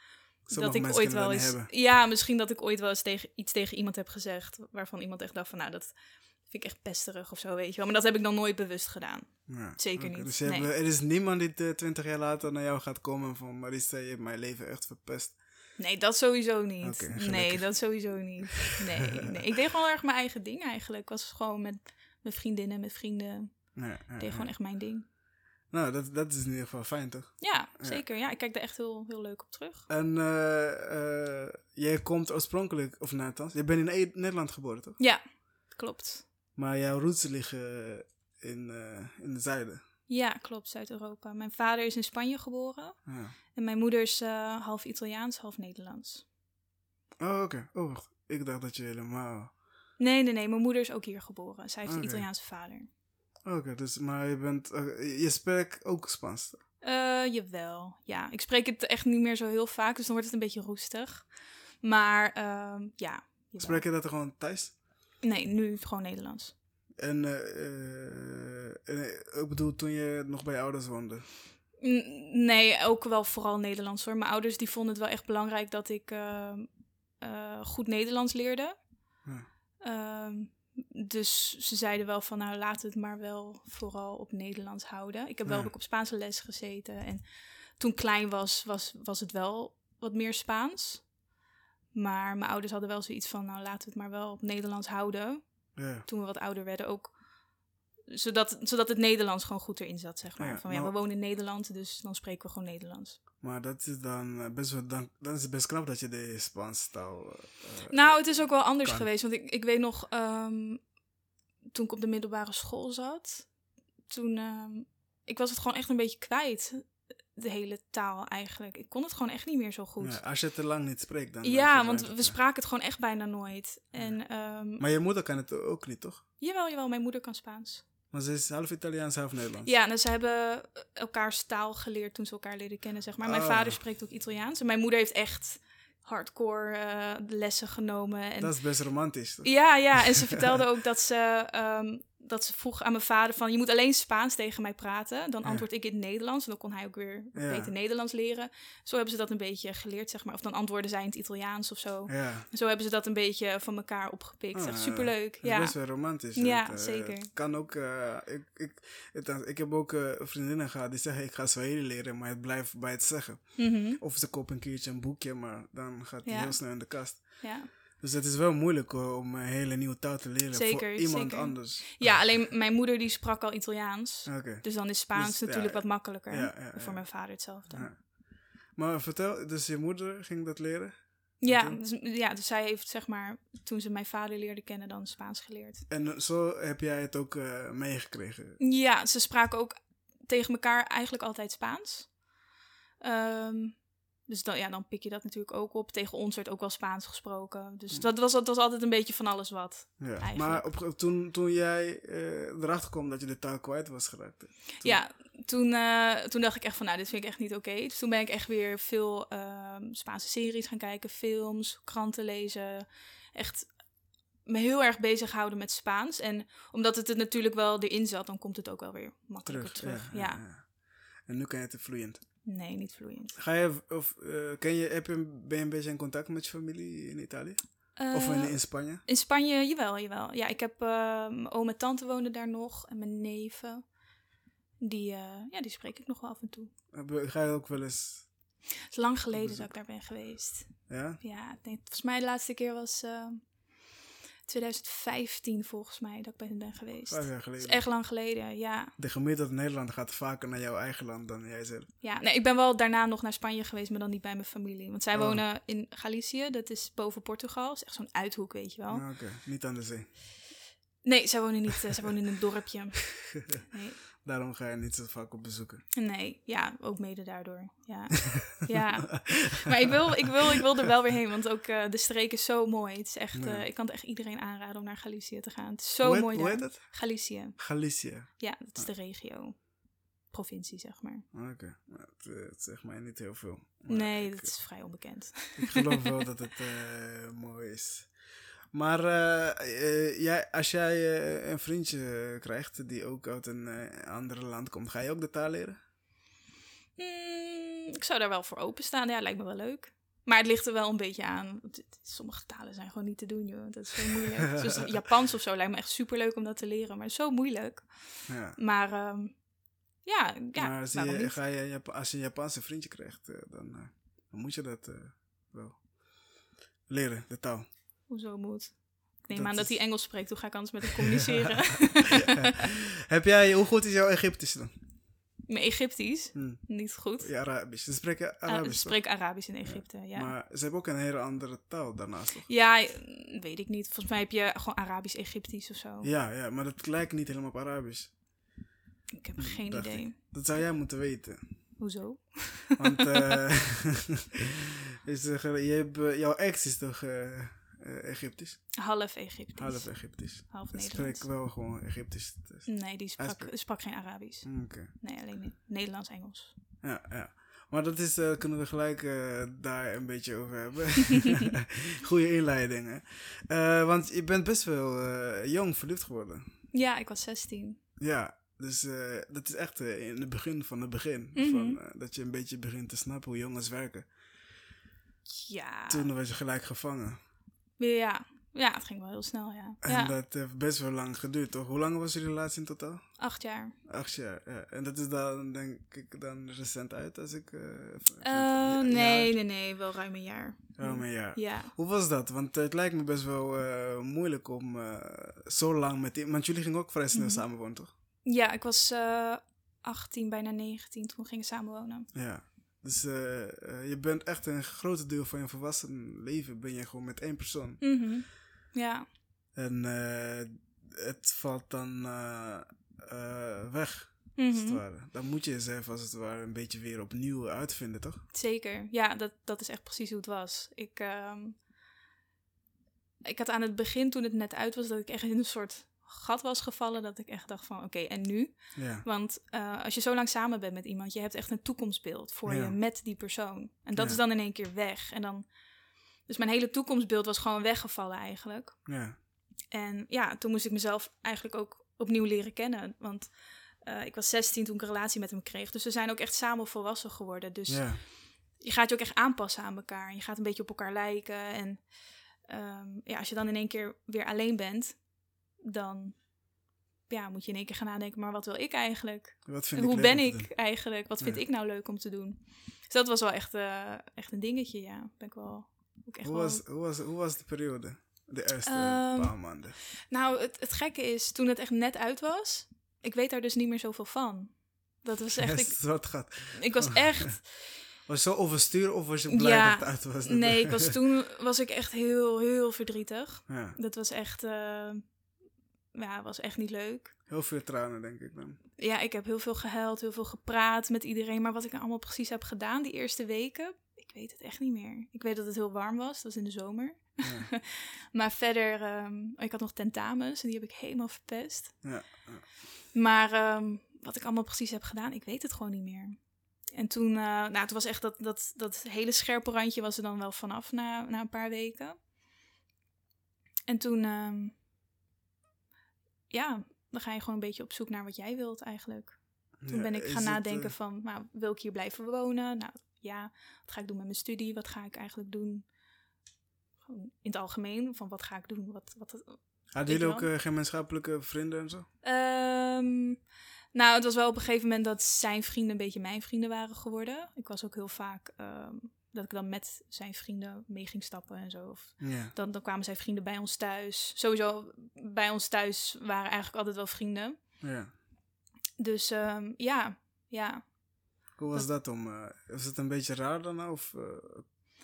Sommige dat ik ooit wel eens. Ja, misschien dat ik ooit wel eens tegen, iets tegen iemand heb gezegd. Waarvan iemand echt dacht van nou, dat vind ik echt pesterig of zo, weet je wel. Maar dat heb ik dan nooit bewust gedaan. Ja, Zeker niet, Dus hebt- er is niemand die eh, twintig jaar later naar jou gaat komen van Marissa, je hebt mijn leven echt verpest. Nee, dat sowieso niet. Nee, dat sowieso niet. Nee, nee. Ik deed gewoon erg mijn eigen ding eigenlijk. Ik was gewoon met mijn vriendinnen, met vrienden. Ja, ja, Ik deed gewoon echt mijn ding. Nou, dat, dat is in ieder geval fijn toch? Ja, zeker. Ja, ik kijk er echt heel, heel leuk op terug. En eh jij komt oorspronkelijk, of althans, je bent in E- Nederland geboren toch? Ja, klopt. Maar jouw roots liggen in, eh, in het zuiden. Ja, klopt. Zuid-Europa. Mijn vader is in Spanje geboren. Ja. En mijn moeder is eh, half Italiaans, half Nederlands. Oh, oké. Oh, wacht. Ik dacht dat je helemaal... Nee, nee, nee. Mijn moeder is ook hier geboren. Zij heeft Oké. een Italiaanse vader. Oké, dus, maar je bent... eh, je spreekt ook Spaans. Eh, jawel. Ja, ik spreek het echt niet meer zo heel vaak, dus dan wordt het een beetje roestig. Maar ehm, ja. jawel. Spreek je dat gewoon thuis? Nee, nu gewoon Nederlands. En, eh, eh, en, eh, ik bedoel, toen je nog bij je ouders woonde. Nee, ook wel vooral Nederlands hoor. Mijn ouders die vonden het wel echt belangrijk dat ik ehm, eh, goed Nederlands leerde. Ja. Ehm, dus ze zeiden wel van nou laat het maar wel vooral op Nederlands houden. Ik heb wel ook op Spaanse les gezeten. En toen ik klein was, was, was het wel wat meer Spaans. Maar mijn ouders hadden wel zoiets van nou laten we het maar wel op Nederlands houden. Ja. Toen we wat ouder werden ook. Zodat, zodat het Nederlands gewoon goed erin zat, zeg maar. Ja, van ja, nou- we wonen in Nederland, dus dan spreken we gewoon Nederlands. Maar dat is dan eh, best wel... Dan, dan is het best knap dat je de Spaanse taal... eh, Nou, het is ook wel anders kan. geweest. Want ik, ik weet nog, ehm, toen ik op de middelbare school zat, toen, ehm, ik was het gewoon echt een beetje kwijt. De hele taal eigenlijk. Ik kon het gewoon echt niet meer zo goed. ja, Ja, als je te lang niet spreekt, dan... dan want we het, spraken het gewoon echt bijna nooit. En ehm, Maar je moeder kan het ook niet, toch? jawel, jawel, mijn moeder kan Spaans. Maar ze is half Italiaans, half Nederlands. Ja, en ze hebben elkaars taal geleerd toen ze elkaar leren kennen, zeg maar. Mijn Oh. vader spreekt ook Italiaans. En mijn moeder heeft echt hardcore eh, lessen genomen. En Dat is best romantisch, toch? Ja, ja. En ze vertelde ook dat ze, ehm, dat ze vroeg aan mijn vader van... je moet alleen Spaans tegen mij praten. Dan antwoord ik in het Nederlands. En dan kon hij ook weer Ja. beter Nederlands leren. Zo hebben ze dat een beetje geleerd, zeg maar. Of dan antwoorden zij in het Italiaans of zo. Ja. Zo hebben ze dat een beetje van elkaar opgepikt. Ah, Echt superleuk. Het is Ja. best wel romantisch. Ja, Het, eh, zeker. Het kan ook... eh, ik, ik, het, ik heb ook eh, vriendinnen gehad die zeggen ik ga Swahili leren, maar het blijft bij het zeggen. Mhm. Of ze kopen een keertje een boekje, maar dan gaat Ja. heel snel in de kast. ja. Dus het is wel moeilijk hoor, om een hele nieuwe taal te leren voor Zeker, iemand zeker. anders. ja, alleen mijn moeder die sprak al Italiaans. Dus dan is Spaans Dus, ja, natuurlijk wat makkelijker. ja, ja, ja. Voor mijn vader hetzelfde. Maar vertel, dus je moeder ging dat leren? Ja, dus, ja, dus zij heeft zeg maar, toen ze mijn vader leerde kennen, dan Spaans geleerd. En zo heb jij het ook eh, meegekregen? Ja, ze spraken ook tegen elkaar eigenlijk altijd Spaans. Ehm, dus dan, ja, dan pik je dat natuurlijk ook op. Tegen ons werd ook wel Spaans gesproken. Dus dat was, dat was altijd een beetje van alles wat. Ja. Eigenlijk. Maar op, toen, toen jij eh, erachter kwam dat je de taal kwijt was geraakt. Toen- Ja, toen, eh, toen dacht ik echt van, nou, dit vind ik echt niet oké. Dus toen ben ik echt weer veel ehm, Spaanse series gaan kijken, films, kranten lezen. Echt me heel erg bezighouden met Spaans. En omdat het er natuurlijk wel erin zat, dan komt het ook wel weer makkelijker terug. Ja, ja. En nu kan je het vloeiend. Nee, niet vloeiend. Ga je, of, eh, ken je, heb je, een- ben je een beetje in contact met je familie in Italië? of in, Eh, in Spanje? in Spanje, jawel, jawel. Ja, ik heb eh, mijn oom en tante wonen daar nog en mijn neven. Die, eh, ja, die spreek ik nog wel af en toe. Ga je ook wel eens... Het is lang geleden dat ik daar ben geweest. Ja? Ja, ik denk, volgens mij de laatste keer was eh, 2015 volgens mij dat ik ben, ben geweest. Vijf jaar Dat geleden. is echt lang geleden, ja. De gemiddelde Nederlander gaat vaker naar jouw eigen land dan jij zelf. ja. Nee, ik ben wel daarna nog naar Spanje geweest, maar dan niet bij mijn familie. Want zij Oh. wonen in Galicië, dat is boven Portugal. Dat is echt zo'n uithoek, weet je wel. Ah, Oké, niet aan de zee. Nee, zij wonen niet, eh, zij wonen in een dorpje. Nee. Daarom ga je niet zo vaak op bezoeken. Nee, ja, ook mede daardoor. Ja, ja. maar ik wil, ik, wil, ik wil er wel weer heen, want ook eh, de streek is zo mooi. Het is echt, eh, ik kan het echt iedereen aanraden om naar Galicië te gaan. Het is zo hoe heet, mooi hoe daar. heet het? Galicië, Galicië. ja, dat is de regio. Provincie, zeg maar. Ah, Oké, Maar het, eh, het zegt mij niet heel veel. Maar Nee, ik, dat is vrij onbekend. ik geloof wel dat het mooi is. Maar eh, eh, jij, als jij eh, een vriendje krijgt die ook uit een ander land komt, ga je ook de taal leren? Mm, ik zou daar wel voor openstaan. Ja, lijkt me wel leuk. Maar het ligt er wel een beetje aan. Sommige talen zijn gewoon niet te doen, joh. Dat is zo moeilijk. Zoals Japans of zo lijkt me echt super leuk om dat te leren. Maar zo moeilijk. Ja. Maar ehm, ja, ja maar als je, niet? ga je, als je een Japanse vriendje krijgt, dan, dan moet je dat wel leren, de taal. Hoezo moet? Ik neem Dat aan dat hij Engels spreekt. Hoe ga ik anders met hem communiceren? Heb jij, hoe goed is jouw Egyptisch dan? Mijn Egyptisch? Hm. Niet goed. Ja, Arabisch. Ze spreken Ah, Arabisch. ik toch? spreek Arabisch in Egypte, ja. Maar ze hebben ook een hele andere taal daarnaast, toch? Ja, eh, weet ik niet. Volgens mij heb je gewoon Arabisch-Egyptisch of zo. Ja, ja, maar dat lijkt niet helemaal op Arabisch. Ik heb geen Dacht idee. ik. Dat zou jij moeten weten. Hoezo? Want eh is, zeggen, je hebt, eh, jouw ex is toch eh, Egyptisch? Half Egyptisch. Half Egyptisch. Half Ik Nederlands. spreek wel gewoon Egyptisch. dus- Nee, die sprak, sprak geen Arabisch. Oké. Nee, alleen Ne- Nederlands-Engels. Ja, ja. Maar dat is, eh, kunnen we gelijk eh, daar een beetje over hebben. Goede inleiding, hè? Eh, want je bent best wel jong verliefd geworden. Ja, ik was 16. Ja, dus dat is echt in het begin van het begin. Mhm. van, dat je een beetje begint te snappen hoe jongens werken. Ja. Toen was je gelijk gevangen. Ja. Ja, het ging wel heel snel, ja. En ja, dat heeft best wel lang geduurd, toch? Hoe lang was je relatie in totaal? acht jaar. Acht jaar, ja. En dat is dan, denk ik, dan recent uit als ik... eh, Eh, nee, nee, nee. Wel ruim een jaar. Ja, ruim een jaar. Ja. Hoe was dat? Want het lijkt me best wel eh, moeilijk om zo lang met die... Want jullie gingen ook vrij snel Mhm. samenwonen, toch? Ja, ik was eh 18, bijna 19 toen we gingen samenwonen. Ja. Dus eh, eh, je bent echt een groot deel van je volwassen leven ben je gewoon met één persoon. Mhm. Ja. En eh, het valt dan weg, als het Mhm. ware. Dan moet je jezelf als het ware een beetje weer opnieuw uitvinden, toch? Zeker. Ja, dat, dat is echt precies hoe het was. Ik, ehm, ik had aan het begin, toen het net uit was, dat ik echt in een soort gat was gevallen. Dat ik echt dacht van, oké, en nu? Ja. Want eh, als je zo lang samen bent met iemand, je hebt echt een toekomstbeeld voor Ja. je met die persoon. En dat Ja. is dan in één keer weg. En dan, dus mijn hele toekomstbeeld was gewoon weggevallen eigenlijk. Ja. En ja, toen moest ik mezelf eigenlijk ook opnieuw leren kennen. Want eh, ik was 16 toen ik een relatie met hem kreeg. Dus we zijn ook echt samen volwassen geworden. Dus Ja. je gaat je ook echt aanpassen aan elkaar. En je gaat een beetje op elkaar lijken. En ehm, ja, als je dan in één keer weer alleen bent, dan ja, moet je in één keer gaan nadenken, maar wat wil ik eigenlijk? Wat vind En hoe ben ik eigenlijk? Wat vind Ja. ik nou leuk om te doen? Dus dat was wel echt, eh, echt een dingetje, ja. Ben ik wel, ook echt Hoe wel... was, hoe, was, hoe was de periode? De eerste Ehm, paar maanden. Nou, het, het gekke is, toen het echt net uit was, ik weet daar dus niet meer zoveel van. Dat was echt, ik, wat gaat. ik was echt, Was zo overstuur of was je blij Ja, dat het uit was? nee, ik was toen was ik echt heel, heel verdrietig. Ja, Dat was echt, eh, ja, was echt niet leuk. heel veel tranen, denk ik dan. Ja, ik heb heel veel gehuild, heel veel gepraat met iedereen. Maar wat ik nou allemaal precies heb gedaan die eerste weken, ik weet het echt niet meer. Ik weet dat het heel warm was, dat was in de zomer. Ja, Maar verder, ehm, ik had nog tentamens en die heb ik helemaal verpest. ja. Maar ehm, wat ik allemaal precies heb gedaan, ik weet het gewoon niet meer. En toen, eh, nou, het was echt dat, dat, dat hele scherpe randje was er dan wel vanaf na, na een paar weken. En toen, ehm, ja, dan ga je gewoon een beetje op zoek naar wat jij wilt eigenlijk. Toen Ja, ben ik gaan nadenken eh, van, nou, wil ik hier blijven wonen? Nou, ja, wat ga ik doen met mijn studie? Wat ga ik eigenlijk doen? Gewoon in het algemeen, van wat ga ik doen? Wat, wat, Hadden jullie ook eh, gemeenschappelijke vrienden en zo? Ehm, nou, het was wel op een gegeven moment dat zijn vrienden een beetje mijn vrienden waren geworden. Ik was ook heel vaak ehm, dat ik dan met zijn vrienden mee ging stappen en zo. Of Ja. dan, dan kwamen zijn vrienden bij ons thuis. Sowieso bij ons thuis waren eigenlijk altijd wel vrienden. ja. Dus ehm, ja, ja. Hoe was dat om? eh, is het een beetje raar dan? Of eh, zijn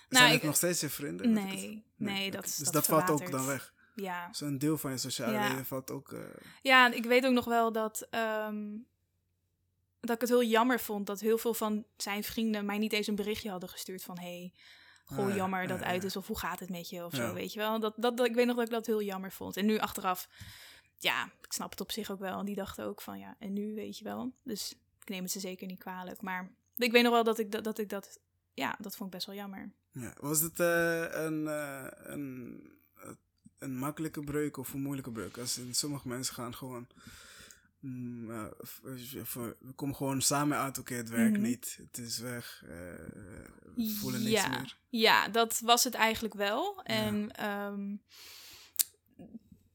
Nou, het ik- nog steeds je vrienden? Het? Nee, nee, dat, Dus dat, dat, valt ook dan weg. Ja. Zo'n deel van je sociale Ja. leven valt ook... eh, Ja, ik weet ook nog wel dat, ehm, dat ik het heel jammer vond dat heel veel van zijn vrienden mij niet eens een berichtje hadden gestuurd van hey, goh, Ah, ja, jammer dat ja, uit is of hoe gaat het met je of Ja. zo, weet je wel. Dat, dat, dat, ik weet nog dat ik dat heel jammer vond. En nu achteraf, ja, ik snap het op zich ook wel. En die dachten ook van ja, en nu weet je wel. Dus ik neem het ze zeker niet kwalijk. Maar ik weet nog wel dat ik dat, dat, ik dat ja, dat vond ik best wel jammer. Ja. Was het eh, een, eh, een, eh, een makkelijke breuk of een moeilijke breuk? Als in sommige mensen gaan gewoon... mm, ja, v- v- we komen gewoon samen uit, oké, het werkt Mhm. niet, het is weg, eh, we voelen niks ja. meer. Ja, dat was het eigenlijk wel. En ehm,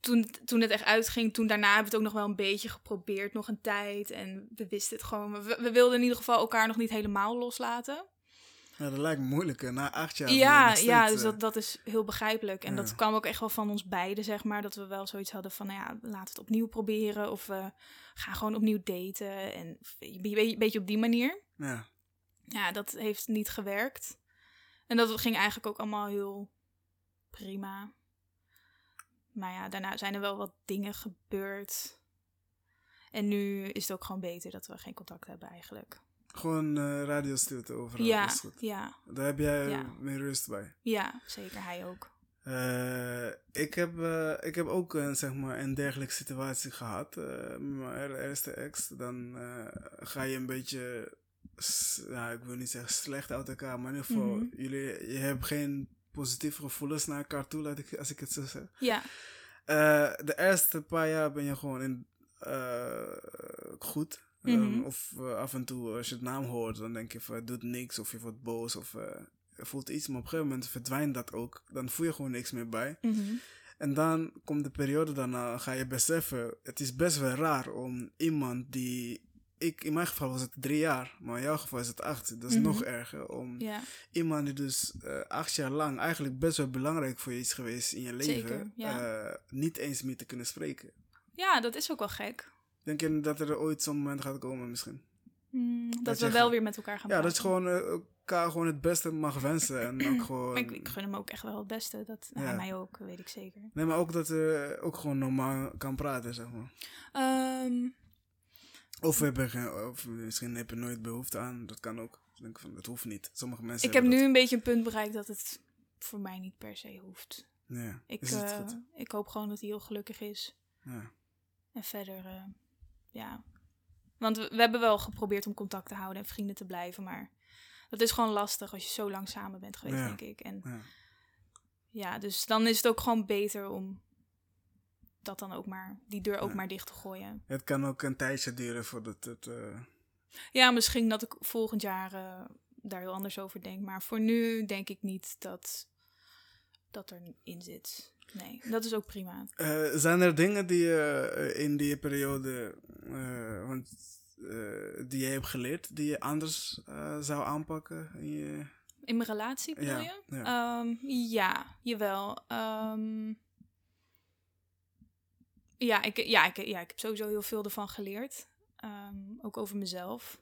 toen, toen het echt uitging, toen daarna hebben we het ook nog wel een beetje geprobeerd, nog een tijd. En we wisten het gewoon. We, we wilden in ieder geval elkaar nog niet helemaal loslaten. Ja, dat lijkt me moeilijk, hè. na acht jaar. Ja, ja, dus eh, dat, dat is heel begrijpelijk. En Ja. dat kwam ook echt wel van ons beiden, zeg maar. Dat we wel zoiets hadden van, nou ja, laten we het opnieuw proberen. Of we gaan gewoon opnieuw daten. En een beetje op die manier. Ja, Ja, dat heeft niet gewerkt. En dat ging eigenlijk ook allemaal heel prima. Maar ja, daarna zijn er wel wat dingen gebeurd. En nu is het ook gewoon beter dat we geen contact hebben eigenlijk. Gewoon eh radiostilte overal, ja, dat is goed. ja, Daar heb jij Ja. meer rust bij. ja, zeker hij ook. Eh, ik, heb, eh, ik heb ook een, zeg maar, een dergelijke situatie gehad eh, met mijn eerste ex. Dan ga je een beetje, ja, ik wil niet zeggen slecht uit elkaar, maar in ieder geval, Mhm. jullie, je hebt geen positieve gevoelens naar elkaar toe, laat ik, als ik het zo zeg. Ja, de eerste paar jaar ben je gewoon in, eh, Ehm, Mhm. of eh, af en toe, als je het naam hoort, dan denk je van het doet niks of je wordt boos of eh, je voelt iets. Maar op een gegeven moment verdwijnt dat ook. Dan voel je gewoon niks meer bij. mhm. En dan komt de periode daarna, ga je beseffen, het is best wel raar om iemand die. Ik, in mijn geval was het drie jaar, maar in jouw geval is het acht. Dat is Mhm. nog erger. Om ja, iemand die dus eh, acht jaar lang eigenlijk best wel belangrijk voor je is geweest in je leven, Zeker, ja. eh, niet eens meer te kunnen spreken. ja, dat is ook wel gek. Denk je dat er ooit zo'n moment gaat komen misschien? Mm, dat, Dat we wel weer met elkaar gaan Ja, dat je gewoon eh, elkaar gewoon het beste mag wensen. En ook gewoon... Maar ik, ik gun hem ook echt wel het beste. Dat, Ja. Mij ook, weet ik zeker. Nee, maar ook dat je ook gewoon normaal kan praten, zeg maar. Ehm, Of, we hebben geen, of misschien heb je nooit behoefte aan. Dat kan ook. Ik denk van, dat hoeft niet. Sommige mensen ik heb nu een beetje een punt bereikt dat het voor mij niet per se hoeft. Ja, Ik, is het eh, goed? ik hoop gewoon dat hij heel gelukkig is. Ja. En verder, eh, ja. Want we, we hebben wel geprobeerd om contact te houden en vrienden te blijven, maar dat is gewoon lastig als je zo lang samen bent geweest, Ja. denk ik. En Ja. ja, dus dan is het ook gewoon beter om dat dan ook maar, die deur ook Ja. maar dicht te gooien. Het kan ook een tijdje duren voordat het... eh, Ja, misschien dat ik volgend jaar eh, daar heel anders over denk. Maar voor nu denk ik niet dat dat erin zit. Nee, dat is ook prima. Eh, zijn er dingen die je eh, in die periode, eh, want, die je hebt geleerd, die je anders zou aanpakken? In je... In mijn relatie bedoel Ja, je? ja. Ehm, ja, jawel. Ehm, ja, ik, ja, ik, ja, ik heb sowieso heel veel ervan geleerd. Ehm, ook over mezelf.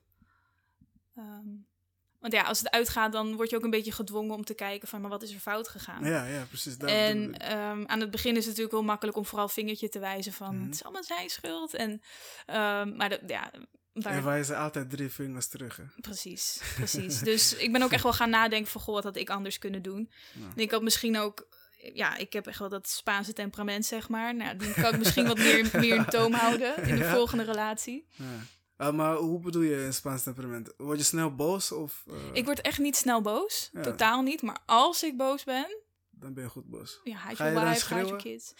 Want ja, als het uitgaat, dan word je ook een beetje gedwongen om te kijken van, maar wat is er fout gegaan? Ja, ja, precies. En ehm, aan het begin is het natuurlijk heel makkelijk om vooral vingertje te wijzen van, Mhm. het is allemaal zijn schuld. En, ehm, maar dat, ja, waar, En wijzen altijd drie vingers terug. Hè? Precies, precies. dus ik ben ook echt wel gaan nadenken van, goh, wat had ik anders kunnen doen? Ja. En ik had misschien ook, ja, ik heb echt wel dat Spaanse temperament, zeg maar. Nou, die kan ik misschien wat meer, meer in toom houden in de Ja. volgende relatie. Ja. Ah, maar hoe bedoel je in Spaans temperament? Word je snel boos of eh, Ik word echt niet snel boos, Ja. totaal niet. Maar als ik boos ben, dan ben je goed boos? ja, Ga je wife, kids.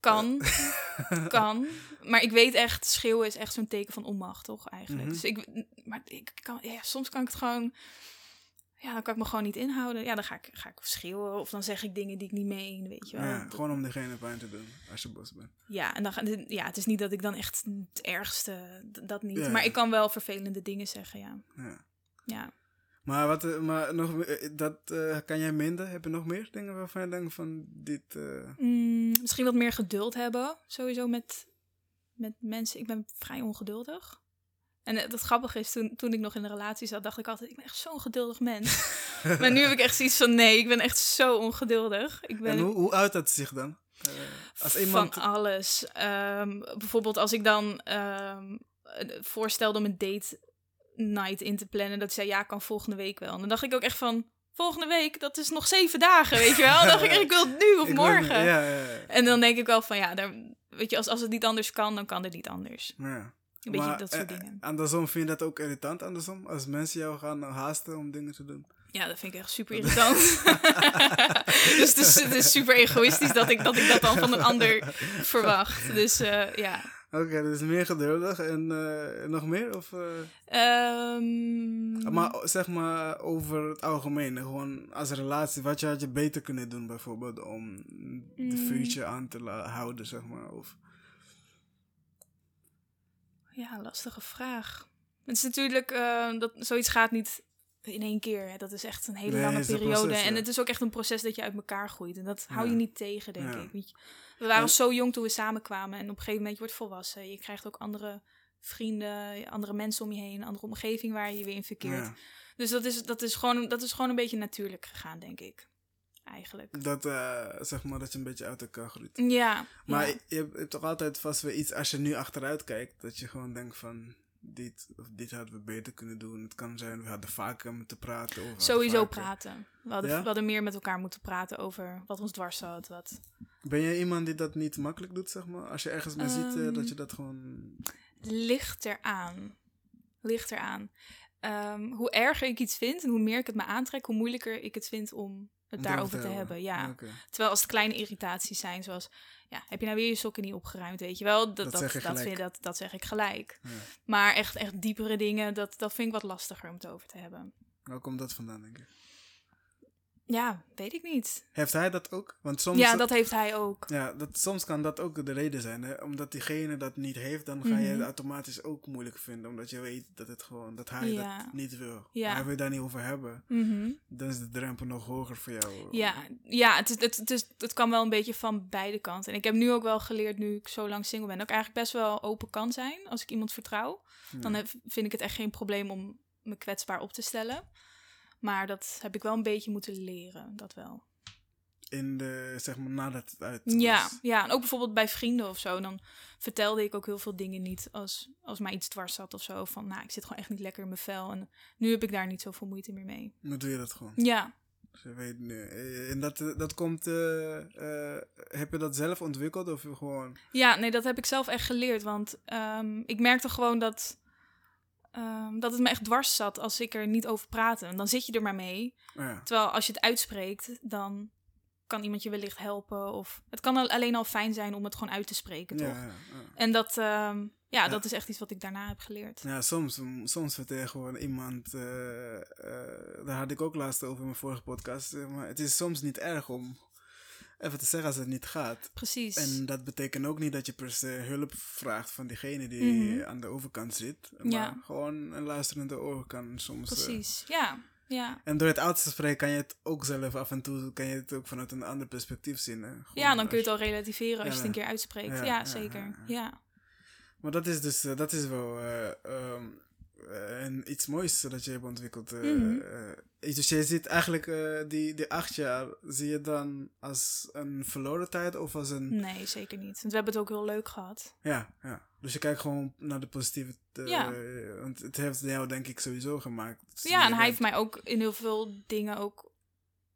Kan, kan. Maar ik weet echt, schreeuwen is echt zo'n teken van onmacht, toch, eigenlijk. Mhm. Dus ik, maar ik kan, ja, soms kan ik het gewoon, ja, dan kan ik me gewoon niet inhouden. Ja, dan ga ik, ga ik schreeuwen of dan zeg ik dingen die ik niet meen, weet je wel. Ja, gewoon om diegene pijn te doen als je boos bent. Ja, en dan, ja, het is niet dat ik dan echt het ergste, dat niet. Ja, Maar ik kan wel vervelende dingen zeggen, ja. Ja. Ja, Maar, wat, eh, maar nog, meer, eh, dat eh, kan jij minder? Heb je nog meer dingen waarvan je denkt van dit... eh, Mm, misschien wat meer geduld hebben, sowieso met, met mensen. Ik ben vrij ongeduldig. En eh, het grappige is, toen, toen ik nog in een relatie zat, dacht ik altijd, ik ben echt zo'n geduldig mens. maar nu heb ik echt zoiets van, nee, ik ben echt zo ongeduldig. Ik ben En hoe, hoe uit dat zich dan? Eh, als iemand... Van alles. Ehm, bijvoorbeeld als ik dan eh, voorstelde om een date night in te plannen, dat zei ja, kan volgende week wel. En dan dacht ik ook echt van, volgende week, dat is nog zeven dagen, weet je wel. Dan dacht ik, ik wil het nu of ik morgen. Ja, ja, ja. En dan denk ik wel van, ja, daar, weet je, als, als het niet anders kan, dan kan het niet anders. ja. Een beetje Maar, dat soort eh, dingen. Andersom vind je dat ook irritant, andersom? Als mensen jou gaan haasten om dingen te doen? Ja, dat vind ik echt super irritant. dus het is, het is super egoïstisch dat ik, dat ik dat dan van een ander verwacht. Dus eh, ja. Oké, dus meer geduldig en eh, nog meer? Of, eh, Ehm, Maar zeg maar over het algemeen, gewoon als relatie, wat je had je beter kunnen doen bijvoorbeeld om de Mm. vuurtje aan te houden, zeg maar. Of, Ja, lastige vraag. Het is natuurlijk, eh, dat, zoiets gaat niet in één keer. Hè. Dat is echt een hele Nee, lange periode. proces, en het is ook echt een proces dat je uit elkaar groeit. En dat hou Ja. je niet tegen, denk Ja. ik. Je, We waren En- zo jong toen we samenkwamen. En op een gegeven moment, je wordt volwassen. Je krijgt ook andere vrienden, andere mensen om je heen. Een andere omgeving waar je je weer in verkeert. Dus dat is, dat, is gewoon, dat is gewoon een beetje natuurlijk gegaan, denk ik. Eigenlijk. dat, eh, zeg maar dat je een beetje uit elkaar groeit. Ja. Maar ja. je, hebt, je hebt toch altijd vast weer iets, als je nu achteruit kijkt, dat je gewoon denkt van, dit of dit hadden we beter kunnen doen. Het kan zijn, we hadden vaker moeten praten. Of Sowieso vaker- praten. We hadden, Ja? we hadden meer met elkaar moeten praten over wat ons dwars zat. Wat. Ben je iemand die dat niet makkelijk doet, zeg maar? Als je ergens mee ziet, eh, Ehm, dat je dat gewoon... Ligt eraan. Ligt eraan. Ehm, hoe erger ik iets vind en hoe meer ik het me aantrek, hoe moeilijker ik het vind om het daarover te hebben. Ja. Terwijl als het kleine irritaties zijn, zoals ja, heb je nou weer je sokken niet opgeruimd, weet je wel? Dat, Dat dat, zeg je dat, gelijk. vind, dat, dat zeg ik gelijk. Ja. Maar echt, echt diepere dingen, dat, dat vind ik wat lastiger om het over te hebben. Waar komt dat vandaan, denk je? Ja, weet ik niet. Heeft hij dat ook? Want soms, ja, dat heeft hij ook. ja, dat, soms kan dat ook de reden zijn. Hè? Omdat diegene dat niet heeft, dan ga je Mhm. het automatisch ook moeilijk vinden. Omdat je weet dat, het gewoon, dat hij Ja. dat niet wil. Ja. Hij wil daar niet over hebben. Mhm. Dan is de drempel nog hoger voor jou. Ja, ja het, het, het, het kan wel een beetje van beide kanten. En ik heb nu ook wel geleerd, nu ik zo lang single ben, dat ik eigenlijk best wel open kan zijn als ik iemand vertrouw. Ja. Dan heb, vind ik het echt geen probleem om me kwetsbaar op te stellen. Maar dat heb ik wel een beetje moeten leren, dat wel. In de, zeg maar, nadat het uit Ja, was. ja, en ook bijvoorbeeld bij vrienden of zo. Dan vertelde ik ook heel veel dingen niet als, als mij iets dwars zat of zo. Van, nou, ik zit gewoon echt niet lekker in mijn vel. En nu heb ik daar niet zoveel moeite meer mee. Nu doe je dat gewoon. Ja, Dus je weet nu. Eh, En dat, dat komt... eh, eh, heb je dat zelf ontwikkeld of gewoon... Ja, nee, dat heb ik zelf echt geleerd. Want ehm, ik merkte gewoon dat, ehm, dat het me echt dwars zat als ik er niet over praatte. En dan zit je er maar mee. Ja. Terwijl als je het uitspreekt, dan kan iemand je wellicht helpen. Of het kan al- alleen al fijn zijn om het gewoon uit te spreken, toch? Ja, ja, ja. En dat, ehm, ja, dat is echt iets wat ik daarna heb geleerd. Ja, soms, soms je gewoon iemand, eh, eh, daar had ik ook laatst over in mijn vorige podcast, eh, maar het is soms niet erg om even te zeggen als het niet gaat. Precies. En dat betekent ook niet dat je per se hulp vraagt van diegene die Mhm. aan de overkant zit, maar Ja. gewoon een luisterende oor kan soms... eh, Precies, ja. Ja. en door het uit te spreken kan je het ook zelf af en toe, kan je het ook vanuit een ander perspectief zien. hè. Ja, dan kun je het al relativeren als je het een keer uitspreekt. ja, zeker. ja. Maar dat is dus, eh, dat is wel eh, ehm, eh, een, iets moois dat je hebt ontwikkeld. eh, Mhm. eh, dus je ziet eigenlijk die, die acht jaar, zie je dan als een verloren tijd of als een... Nee, zeker niet. Want we hebben het ook heel leuk gehad. Ja, ja. Dus je kijkt gewoon naar de positieve... eh, Ja. Want het heeft jou denk ik sowieso gemaakt. Ja, en hij heeft mij ook in heel veel dingen ook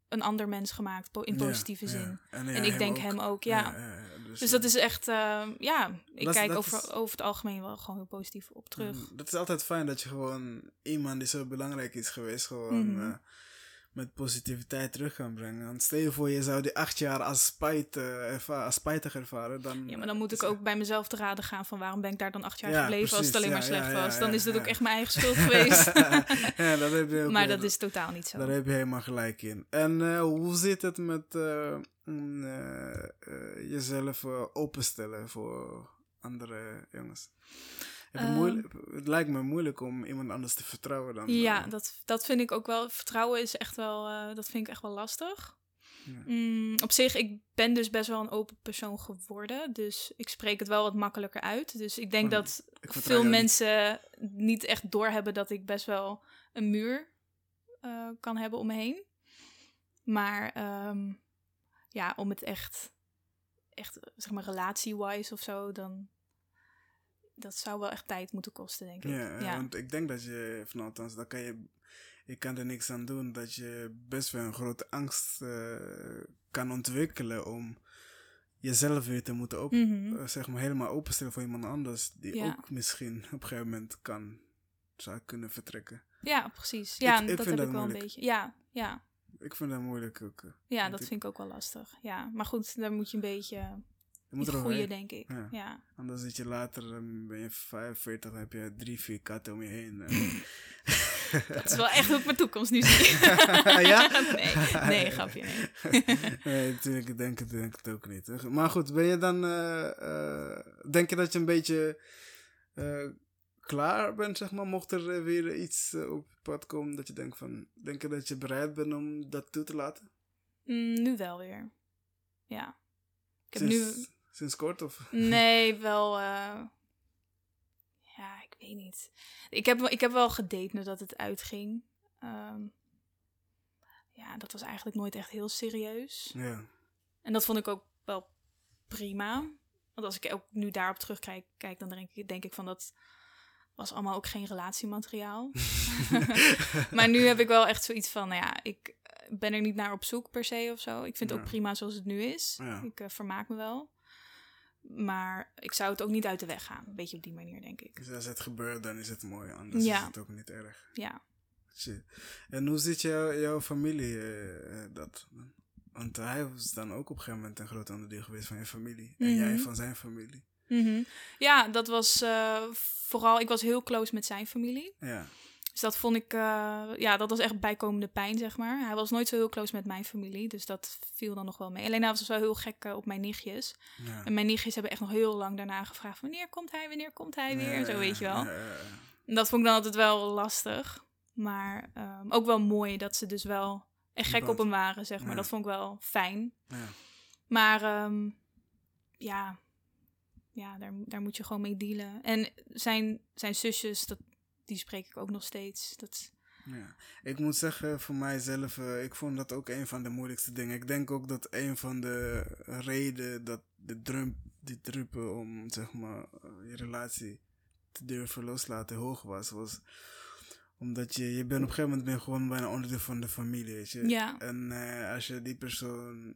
een ander mens gemaakt, in positieve ja. zin. En, En ik denk hem ook, ja. Dus Dus dat is echt, eh, ja, ik Dat kijk dat over, is- over het algemeen wel gewoon heel positief op terug. Mm, Dat is altijd fijn dat je gewoon iemand die zo belangrijk is geweest, gewoon Mhm. eh, met positiviteit terug kan brengen. Want stel je voor, je zou die acht jaar als, spijt, eh, als spijtig ervaren, dan... Ja, maar dan moet ik ook bij mezelf te raden gaan van waarom ben ik daar dan acht jaar Ja, gebleven als het alleen maar slecht ja, was. Dan is ja. ook echt mijn eigen schuld geweest. ja, dat heb je ook maar dat is totaal niet zo. Daar heb je helemaal gelijk in. En eh, hoe zit het met eh, mm, jezelf openstellen voor andere jongens? Je Ehm. het lijkt me moeilijk om iemand anders te vertrouwen dan. Ja, eh, dat, dat vind ik ook wel. Vertrouwen is echt wel, eh, dat vind ik echt wel lastig. Ja. Mm, op zich, ik ben dus best wel een open persoon geworden. Dus ik spreek het wel wat makkelijker uit. Dus ik denk Oh, dat ik veel niet. mensen niet echt doorhebben dat ik best wel een muur eh, kan hebben om me heen. Maar ehm, ja, om het echt, echt zeg maar relatie-wise of zo, dan dat zou wel echt tijd moeten kosten, denk ik. Ja, ja. want ik denk dat je, van althans, daar kan je, je kan er niks aan doen, dat je best wel een grote angst eh, kan ontwikkelen om jezelf weer te moeten op, Mhm. eh, zeg maar helemaal openstellen voor iemand anders, die Ja. ook misschien op een gegeven moment kan, zou kunnen vertrekken. Ja, precies. Ja, Ik- ik dat vind heb dat ik wel een beetje. Ja, ja. Ik vind dat moeilijk ook. eh. Ja, dat ik- vind ik ook wel lastig. Ja, maar goed, daar moet je een beetje Je moet groeien, overheen. denk ik. Ja. Ja. Anders zit je later, dan ben je 45, dan heb je drie, vier katten om je heen. En- Dat is wel echt hoe ik mijn toekomst nu zie. Ja? nee, nee, grapje, nee. nee, natuurlijk, ik denk het, denk het ook niet. hè. Maar goed, ben je dan, eh, eh, denk je dat je een beetje eh, klaar bent, zeg maar, mocht er eh, weer iets eh, op je pad komen dat je denkt van, denk je dat je bereid bent om dat toe te laten? Mm, nu wel weer. Ja. Ik heb nu... Sinds kort of? Nee, wel... eh, Ja, ik weet niet. Ik heb, wel- ik heb wel gedate nadat het uitging. Ehm, ja, dat was eigenlijk nooit echt heel serieus. Ja. En dat vond ik ook wel prima. Want als ik ook nu daarop terugkijk, kijk, dan denk ik, denk ik van dat was allemaal ook geen relatiemateriaal. maar nu heb ik wel echt zoiets van, nou ja, ik ben er niet naar op zoek per se of zo. Ik vind het ook prima zoals het nu is. Ja. Ik eh, vermaak me wel. Maar ik zou het ook niet uit de weg gaan. Een beetje op die manier, denk ik. Dus als het gebeurt, dan is het mooi, anders Ja. is het ook niet erg. Ja. Shit. En hoe ziet jou, jouw familie eh, dat? Want hij was dan ook op een gegeven moment een groot onderdeel geweest van je familie. En Mhm. jij van zijn familie. Mhm. Ja, dat was eh, vooral... Ik was heel close met zijn familie. Ja. Dus dat vond ik, eh, ja, dat was echt bijkomende pijn, zeg maar. Hij was nooit zo heel close met mijn familie, dus dat viel dan nog wel mee. Alleen hij was wel heel gek eh, op mijn nichtjes. ja. En mijn nichtjes hebben echt nog heel lang daarna gevraagd: wanneer komt hij, wanneer komt hij weer? Zo weet je wel. En dat vond ik dan altijd wel lastig. Maar ehm, ook wel mooi dat ze dus wel echt gek op hem waren, zeg maar. Ja. Dat vond ik wel fijn. Ja. Maar ehm, ja, ja daar, daar moet je gewoon mee dealen. En zijn, zijn zusjes, dat, die spreek ik ook nog steeds. Dat, Ja. Ik moet zeggen, voor mijzelf, eh, ik vond dat ook een van de moeilijkste dingen. Ik denk ook dat een van de redenen dat de drum, die druppel om zeg maar eh, je relatie te durven loslaten hoog was, was omdat je, je bent op een gegeven moment ben gewoon bijna onderdeel van de familie, weet je. Ja. En eh, als je die persoon,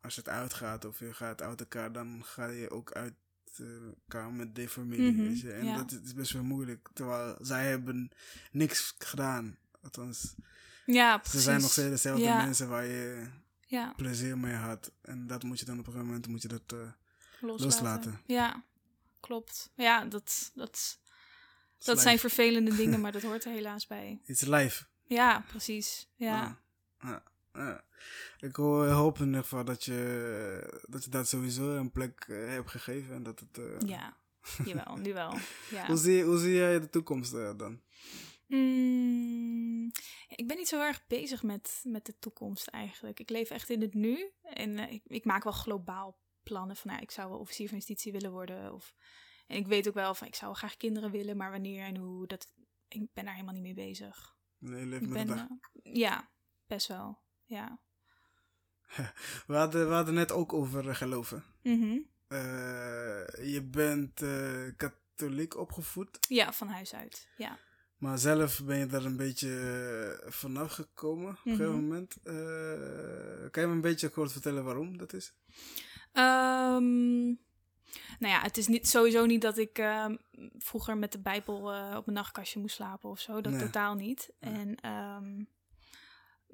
als het uitgaat of je gaat uit elkaar, dan ga je ook uit elkaar met die familie, weet je. En ja. dat is best wel moeilijk, terwijl zij hebben niks gedaan. Althans, ja, precies. ze zijn nog steeds dezelfde Ja. mensen waar je Ja, plezier mee had. En dat moet je dan op een gegeven moment moet je dat. eh, loslaten. Loslaten. Ja, klopt. Ja, dat, dat, dat life. zijn vervelende dingen, maar dat hoort er helaas bij. It's life. Ja, precies. Ja, Ja. Ja. Ik hoor- hoop in ieder geval dat je dat, je dat sowieso een plek eh, hebt gegeven. En dat het, eh, ja. jawel, nu wel. Ja. hoe, zie, hoe zie jij de toekomst eh, dan? Mm, ik ben niet zo erg bezig met, met de toekomst eigenlijk. Ik leef echt in het nu. En eh, ik, ik maak wel globaal plannen van, nou, ik zou wel officier van justitie willen worden. Of, en ik weet ook wel van, ik zou graag kinderen willen, maar wanneer en hoe, dat, ik ben daar helemaal niet mee bezig. Nee, Ik met de dag. eh, ja, best wel. Ja. We hadden, we hadden net ook over geloven. Mhm. Eh, je bent eh, katholiek opgevoed, Ja, van huis uit. Ja. maar zelf ben je daar een beetje eh, vanaf gekomen op een gegeven Mhm. moment. Eh, kan je me een beetje kort vertellen waarom dat is? Ehm, nou ja, het is niet, sowieso niet dat ik ehm, vroeger met de Bijbel op mijn nachtkastje moest slapen of zo. Dat Nee. totaal niet. En ehm,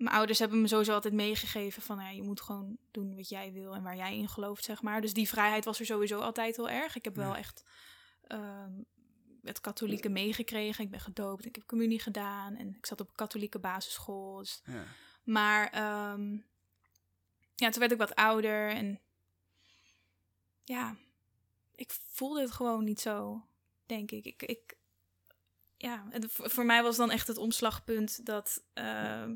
mijn ouders hebben me sowieso altijd meegegeven van... Ja, je moet gewoon doen wat jij wil en waar jij in gelooft, zeg maar. Dus die vrijheid was er sowieso altijd heel erg. Ik heb wel echt ehm, het katholieke meegekregen. Ik ben gedoopt, ik heb communie gedaan... en ik zat op een katholieke basisschool. Dus Ja. maar ehm, ja, toen werd ik wat ouder en ja, ik voelde het gewoon niet zo, denk ik. Ik, ik ja, het, voor voor mij was dan echt het omslagpunt dat ehm,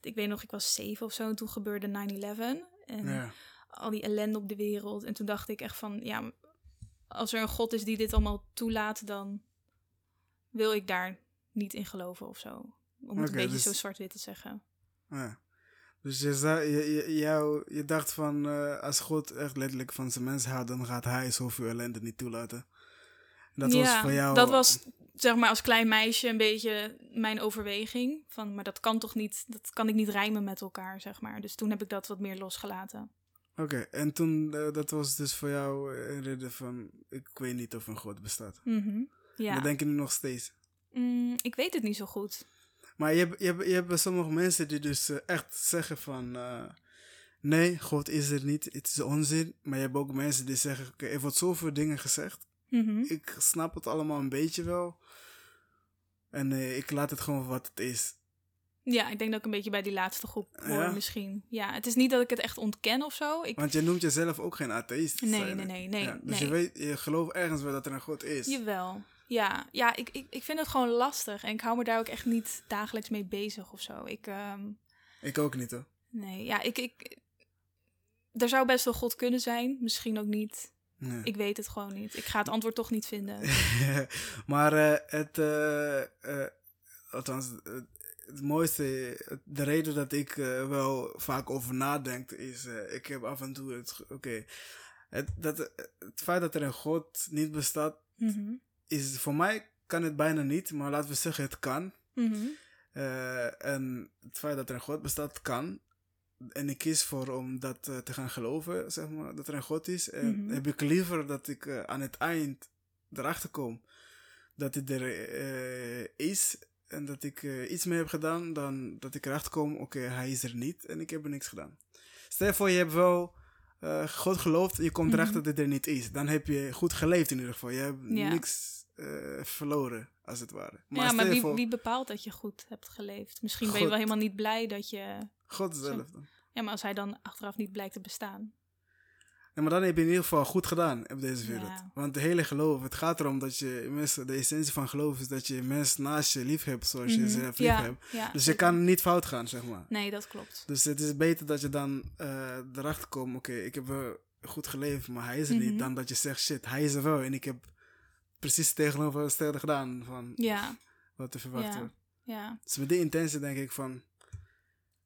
ik weet nog, ik was zeven of zo en toen gebeurde 9/11 en Ja. al die ellende op de wereld. En toen dacht ik echt van, ja, als er een God is die dit allemaal toelaat, dan wil ik daar niet in geloven of zo. Om het een beetje dus- zo zwart-wit te zeggen. Ja. Dus je, je, je, jou, je dacht van, eh, als God echt letterlijk van zijn mensen houdt, dan gaat hij zoveel ellende niet toelaten. Dat was voor jou... Dat was, zeg maar, als klein meisje een beetje mijn overweging. Van, maar dat kan toch niet, dat kan ik niet rijmen met elkaar, zeg maar. Dus toen heb ik dat wat meer losgelaten. Oké, en toen, eh, dat was dus voor jou eh, een reden van, ik weet niet of een God bestaat. Mhm. Ja, Dat denk je nu nog steeds. Mm, ik weet het niet zo goed. Maar je hebt, je hebt, je hebt sommige mensen die dus eh, echt zeggen van... nee, God is er niet, het is onzin. Maar je hebt ook mensen die zeggen... Oké, er wordt zoveel dingen gezegd. Mhm. Ik snap het allemaal een beetje wel. En eh, ik laat het gewoon wat het is. Ja, ik denk dat ik een beetje bij die laatste groep hoor, Ja? misschien. Ja, het is niet dat ik het echt ontken of zo. Ik, Want je noemt jezelf ook geen atheïst. Nee, zijn, nee, hè? nee, nee, Ja, dus nee. je weet, je gelooft ergens wel dat er een God is. Jawel. Ja, ja ik, ik, ik vind het gewoon lastig. En ik hou me daar ook echt niet dagelijks mee bezig of zo. Ik, ehm, Ik ook niet hoor. nee, ja, ik, ik... Er zou best wel God kunnen zijn, misschien ook niet. Nee. Ik weet het gewoon niet. Ik ga het antwoord toch niet vinden. maar eh, het, eh, eh, althans, het, mooiste, de reden dat ik wel vaak over nadenk is, ik heb af en toe het, oké, het, dat, het feit dat er een God niet bestaat, Mhm. is voor mij kan het bijna niet, maar laten we zeggen het kan. Mhm. En het feit dat er een God bestaat, kan. En ik kies voor om dat eh, te gaan geloven, zeg maar, dat er een God is. En Mhm. heb ik liever dat ik eh, aan het eind erachter kom dat hij er eh, is. En dat ik iets mee heb gedaan, dan dat ik erachter kom, oké, hij is er niet en ik heb er niks gedaan. Stel je voor, je hebt wel God geloofd, je komt Mhm. erachter dat hij er niet is. Dan heb je goed geleefd in ieder geval. Je hebt Ja. niks eh, verloren, als het ware. ja, stel maar wie, voor- wie bepaalt dat je goed hebt geleefd? Misschien ben je wel helemaal niet blij dat je... God zelf dan. Ja, maar als hij dan achteraf niet blijkt te bestaan. Ja, maar dan heb je in ieder geval goed gedaan op deze wereld. Ja. Want de hele geloof, het gaat erom dat je mensen, de essentie van geloof is dat je mensen naast je lief hebt zoals je Mhm. zelf lief ja, hebt. ja, Dus je kan niet fout gaan, zeg maar. Nee, dat klopt. Dus het is beter dat je dan eh, erachter komt, oké, ik heb goed geleefd, maar hij is er Mhm. niet. Dan dat je zegt, shit, hij is er wel. En ik heb precies tegenovergestelde gedaan van Ja, wat er verwacht Ja. wordt. ja. Dus met die intentie denk ik van,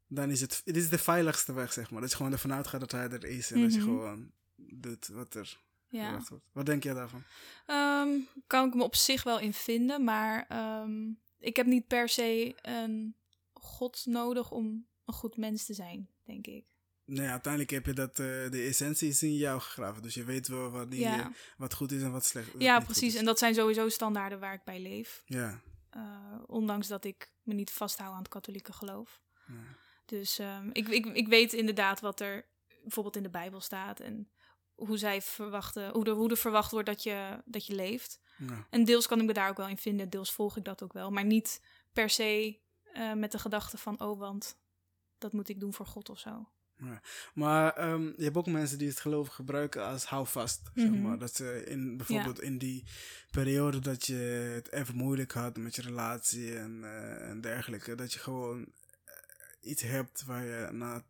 dan is het, het is de veiligste weg, zeg maar. Dat je gewoon ervan uitgaat dat hij er is en dat je Mhm. gewoon doet wat er ja. verwacht wordt. Wat denk jij daarvan? Ehm, kan ik me op zich wel in vinden, maar ehm, ik heb niet per se een god nodig om een goed mens te zijn, denk ik. Nee, uiteindelijk heb je dat, eh, de essentie is in jou gegraven. Dus je weet wel wat, die, ja, eh, wat goed is en wat slecht ja precies. En dat zijn sowieso standaarden waar ik bij leef. Ja, Eh, ondanks dat ik me niet vasthoud aan het katholieke geloof. ja. Dus ehm, ik, ik, ik weet inderdaad wat er bijvoorbeeld in de Bijbel staat en hoe zij verwachten, hoe er, hoe er verwacht wordt dat je, dat je leeft. Ja. En deels kan ik me daar ook wel in vinden, deels volg ik dat ook wel. Maar niet per se met de gedachte van, oh, want dat moet ik doen voor God of zo. Maar ehm, je hebt ook mensen die het geloof gebruiken als houvast. zeg Mhm. maar. Dat ze in, bijvoorbeeld in die periode dat je het even moeilijk had met je relatie en, eh, en dergelijke, dat je gewoon eh, iets hebt waar je naar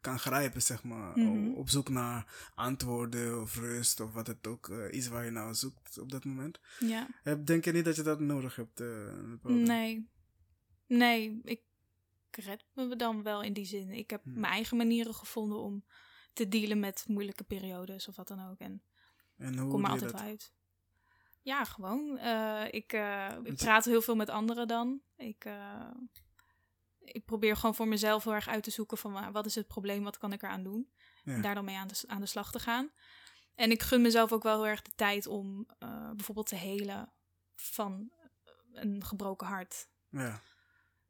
kan grijpen, zeg maar. Mhm. Op zoek naar antwoorden of rust of wat het ook uh, is waar je nou zoekt op dat moment. Ja. Heb- Denk je niet dat je dat nodig hebt? eh, Nee. Nee, ik red me dan wel in die zin. Ik heb Hmm. mijn eigen manieren gevonden om te dealen met moeilijke periodes of wat dan ook. En En hoe kom er altijd dat? wel uit. Ja, gewoon. eh, ik, eh, ik praat heel veel met anderen dan. Ik, eh, ik probeer gewoon voor mezelf heel erg uit te zoeken van wa- wat is het probleem, wat kan ik eraan doen. Ja. En daar dan mee aan de, aan de slag te gaan. En ik gun mezelf ook wel heel erg de tijd om bijvoorbeeld te helen van een gebroken hart. Ja.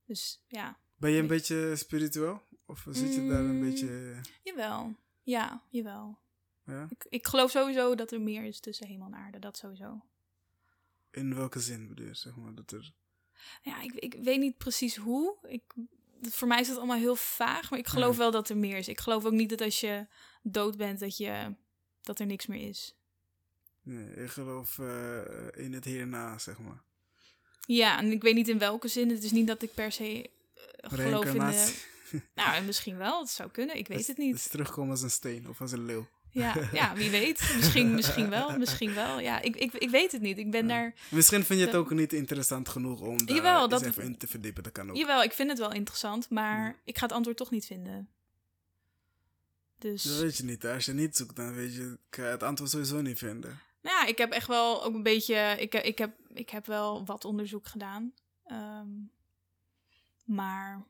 Dus ja, Ben je een beetje spiritueel? Of zit je daar een Mm. beetje... jawel. Ja, jawel. Ja? Ik, ik geloof sowieso dat er meer is tussen hemel en aarde. Dat sowieso. In welke zin bedoel je, zeg maar? Dat er... Ja, ik, ik weet niet precies hoe. Ik, voor mij is het allemaal heel vaag. Maar ik geloof wel dat er meer is. Ik geloof ook niet dat als je dood bent, dat, je, dat er niks meer is. Nee, ik geloof eh, in het hierna, zeg maar. Ja, en ik weet niet in welke zin. Het is niet dat ik per se geloof in de... Nou, misschien wel. Het zou kunnen. Ik weet Dat- het niet. is terugkomen als een steen of als een leeuw. Ja, ja wie weet. Misschien, misschien wel. Misschien wel. Ja, ik, ik, ik weet het niet. Ik ben Ja. daar... Misschien vind je het ook niet interessant genoeg om daar Jawel, eens dat- even in te verdiepen. Dat kan ook. Jawel, ik vind het wel interessant. Maar Ja. ik ga het antwoord toch niet vinden. Dus... Dat weet je niet. Als je niet zoekt, dan weet je kan je het antwoord sowieso niet vinden. Nou ja, ik heb echt wel ook een beetje. Ik, ik, heb, ik heb wel wat onderzoek gedaan. Ehm, maar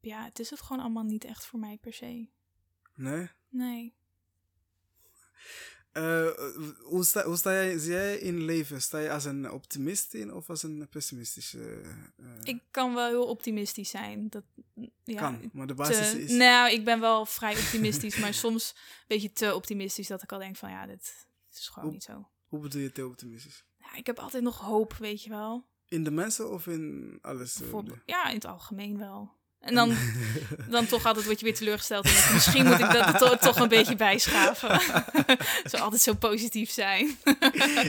ja, het is het gewoon allemaal niet echt voor mij per se. Nee? Nee. Eh, hoe, sta, hoe sta jij, zie jij in leven? Sta je als een optimist in of als een pessimistische? eh, Ik kan wel heel optimistisch zijn. Dat, ja, kan, maar de te- basis is... Nou, ik ben wel vrij optimistisch, maar soms een beetje te optimistisch dat ik al denk van ja, dit, dit is gewoon Hoe- niet zo. Hoe bedoel je te optimistisch? Ja, ik heb altijd nog hoop, weet je wel. In de mensen of in alles? eh, ja, in het algemeen wel. En dan, dan toch altijd word je weer teleurgesteld. En denk misschien moet ik dat to- toch een beetje bijschaven. zo altijd zo positief zijn.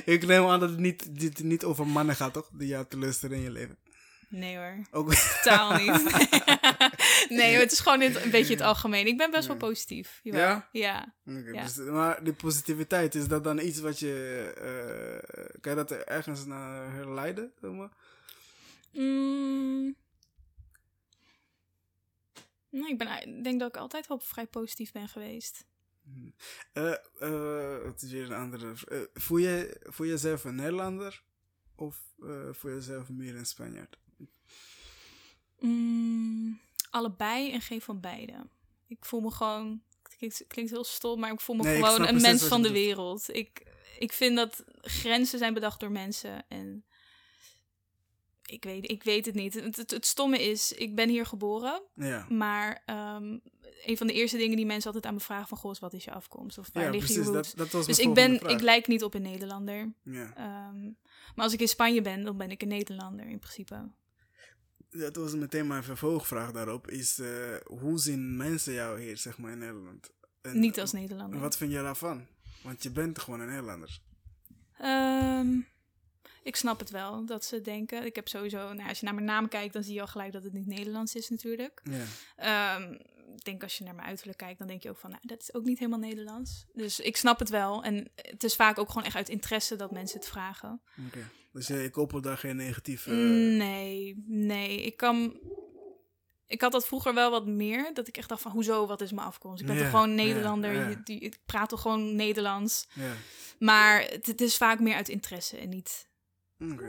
ik neem aan dat het niet, dit niet over mannen gaat, toch? Die jou teleurstellen in je leven. Nee hoor, Ook, totaal niet. nee, het is gewoon een beetje het algemeen. Ik ben best wel positief. Jawel. Ja? Ja. Dus, maar die positiviteit, is dat dan iets wat je... eh, kan je dat er ergens naar herleiden? Zeg maar? Mm. Nou, ik, ben, denk dat ik altijd wel vrij positief ben geweest. Eh, eh, het is weer een andere... voel, je, voel je jezelf een Nederlander? Of eh voel je jezelf meer een Spanjaard? Mm, allebei en geen van beide. Ik voel me gewoon. Het klinkt, heel stom, maar ik voel me Nee, gewoon een mens van de wereld. Ik, ik vind dat grenzen zijn bedacht door mensen. En ik weet, ik weet het niet. Het, het, het stomme is, ik ben hier geboren. Ja. Maar ehm, een van de eerste dingen die mensen altijd aan me vragen van... Goh, wat is je afkomst? Of waar Ja, precies. je roots? Dat, dat was Dus ik, ben, ik lijk niet op een Nederlander. Ja. Ehm, maar als ik in Spanje ben, dan ben ik een Nederlander in principe. Dat was meteen mijn vervolgvraag daarop. Is eh, hoe zien mensen jou hier, zeg maar, in Nederland? En, Niet als Nederlander. En wat vind je daarvan? Want je bent gewoon een Nederlander. Ehm, ik snap het wel dat ze denken. Ik heb sowieso, nou, als je naar mijn naam kijkt, dan zie je al gelijk dat het niet Nederlands is natuurlijk. Ja. Ehm, ik denk als je naar mijn uiterlijk kijkt, dan denk je ook van, nou, dat is ook niet helemaal Nederlands. Dus ik snap het wel. En het is vaak ook gewoon echt uit interesse dat mensen het vragen. Dus eh, ik koppel daar geen negatieve... Nee, nee. Ik kan. Ik had dat vroeger wel wat meer. Dat ik echt dacht van, hoezo, wat is mijn afkomst? Ik ben Ja, toch gewoon Nederlander. ja. je- die, ik praat toch gewoon Nederlands. Maar het, het is vaak meer uit interesse en niet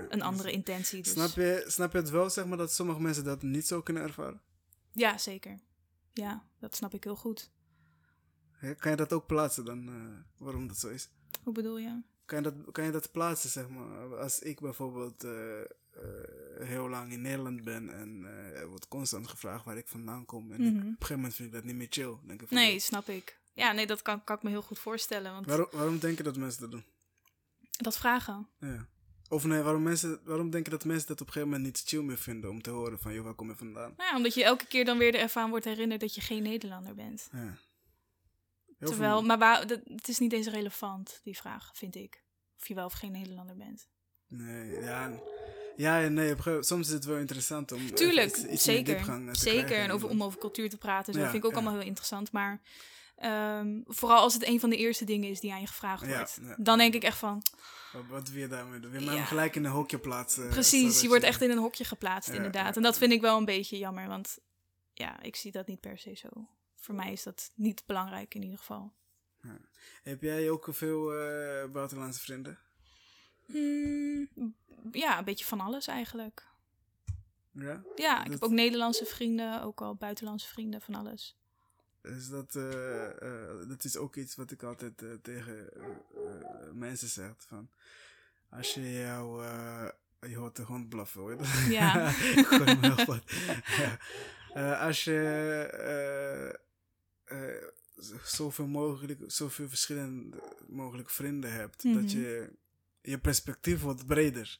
een andere intentie. Dus. Snap je, snap je het wel, zeg maar, dat sommige mensen dat niet zo kunnen ervaren? Ja, zeker. Ja, dat snap ik heel goed. Kan je dat ook plaatsen dan, eh, waarom dat zo is? Hoe bedoel je? Kan je, dat, kan je dat plaatsen, zeg maar? Als ik bijvoorbeeld eh, eh, heel lang in Nederland ben en eh, er wordt constant gevraagd waar ik vandaan kom. En Mhm. ik, op een gegeven moment vind ik dat niet meer chill. Denk ik van, Nee, snap ik. Ja, nee, dat kan, kan ik me heel goed voorstellen. Want Waarom, waarom denk je dat mensen dat doen? dat vragen. Ja. Of nee, waarom, mensen, waarom denk je dat mensen dat op een gegeven moment niet chill meer vinden om te horen van, joh, waar kom je vandaan? Nou ja, omdat je elke keer dan weer ervan wordt herinnerd dat je geen Nederlander bent. Ja. Heel Terwijl, veel- maar waar, dat, het is niet eens relevant, die vraag, vind ik. Of je wel of geen Nederlander bent. Nee, ja. Ja nee, soms is het wel interessant om Tuurlijk, iets, iets meer zeker. Zeker, en over, om over cultuur te praten, zo Ja, vind ik ook ja. allemaal heel interessant. Maar ehm, vooral als het een van de eerste dingen is die aan je gevraagd Ja, wordt. ja. Dan denk ik echt van, Wat, wat wil je daarmee doen? Wil je Ja. gelijk in een hokje plaatsen? precies, zodat je wordt echt in een hokje geplaatst inderdaad. En dat vind ik wel een beetje jammer, want ja, ik zie dat niet per se zo. Voor mij is dat niet belangrijk in ieder geval. Heb jij ook veel eh, buitenlandse vrienden? Mm, ja, een beetje van alles eigenlijk. Ja? Ja, ik Dat- heb ook Nederlandse vrienden, ook al buitenlandse vrienden, van alles. Dus dat, eh, eh, dat is ook iets wat ik altijd tegen mensen zeg. Van, als je jou... je hoort de hond blaffen, hoor. Ja. heel goed. als je eh, zoveel mogelijk, zoveel verschillende mogelijke vrienden hebt, Mhm. dat je je perspectief wordt breder.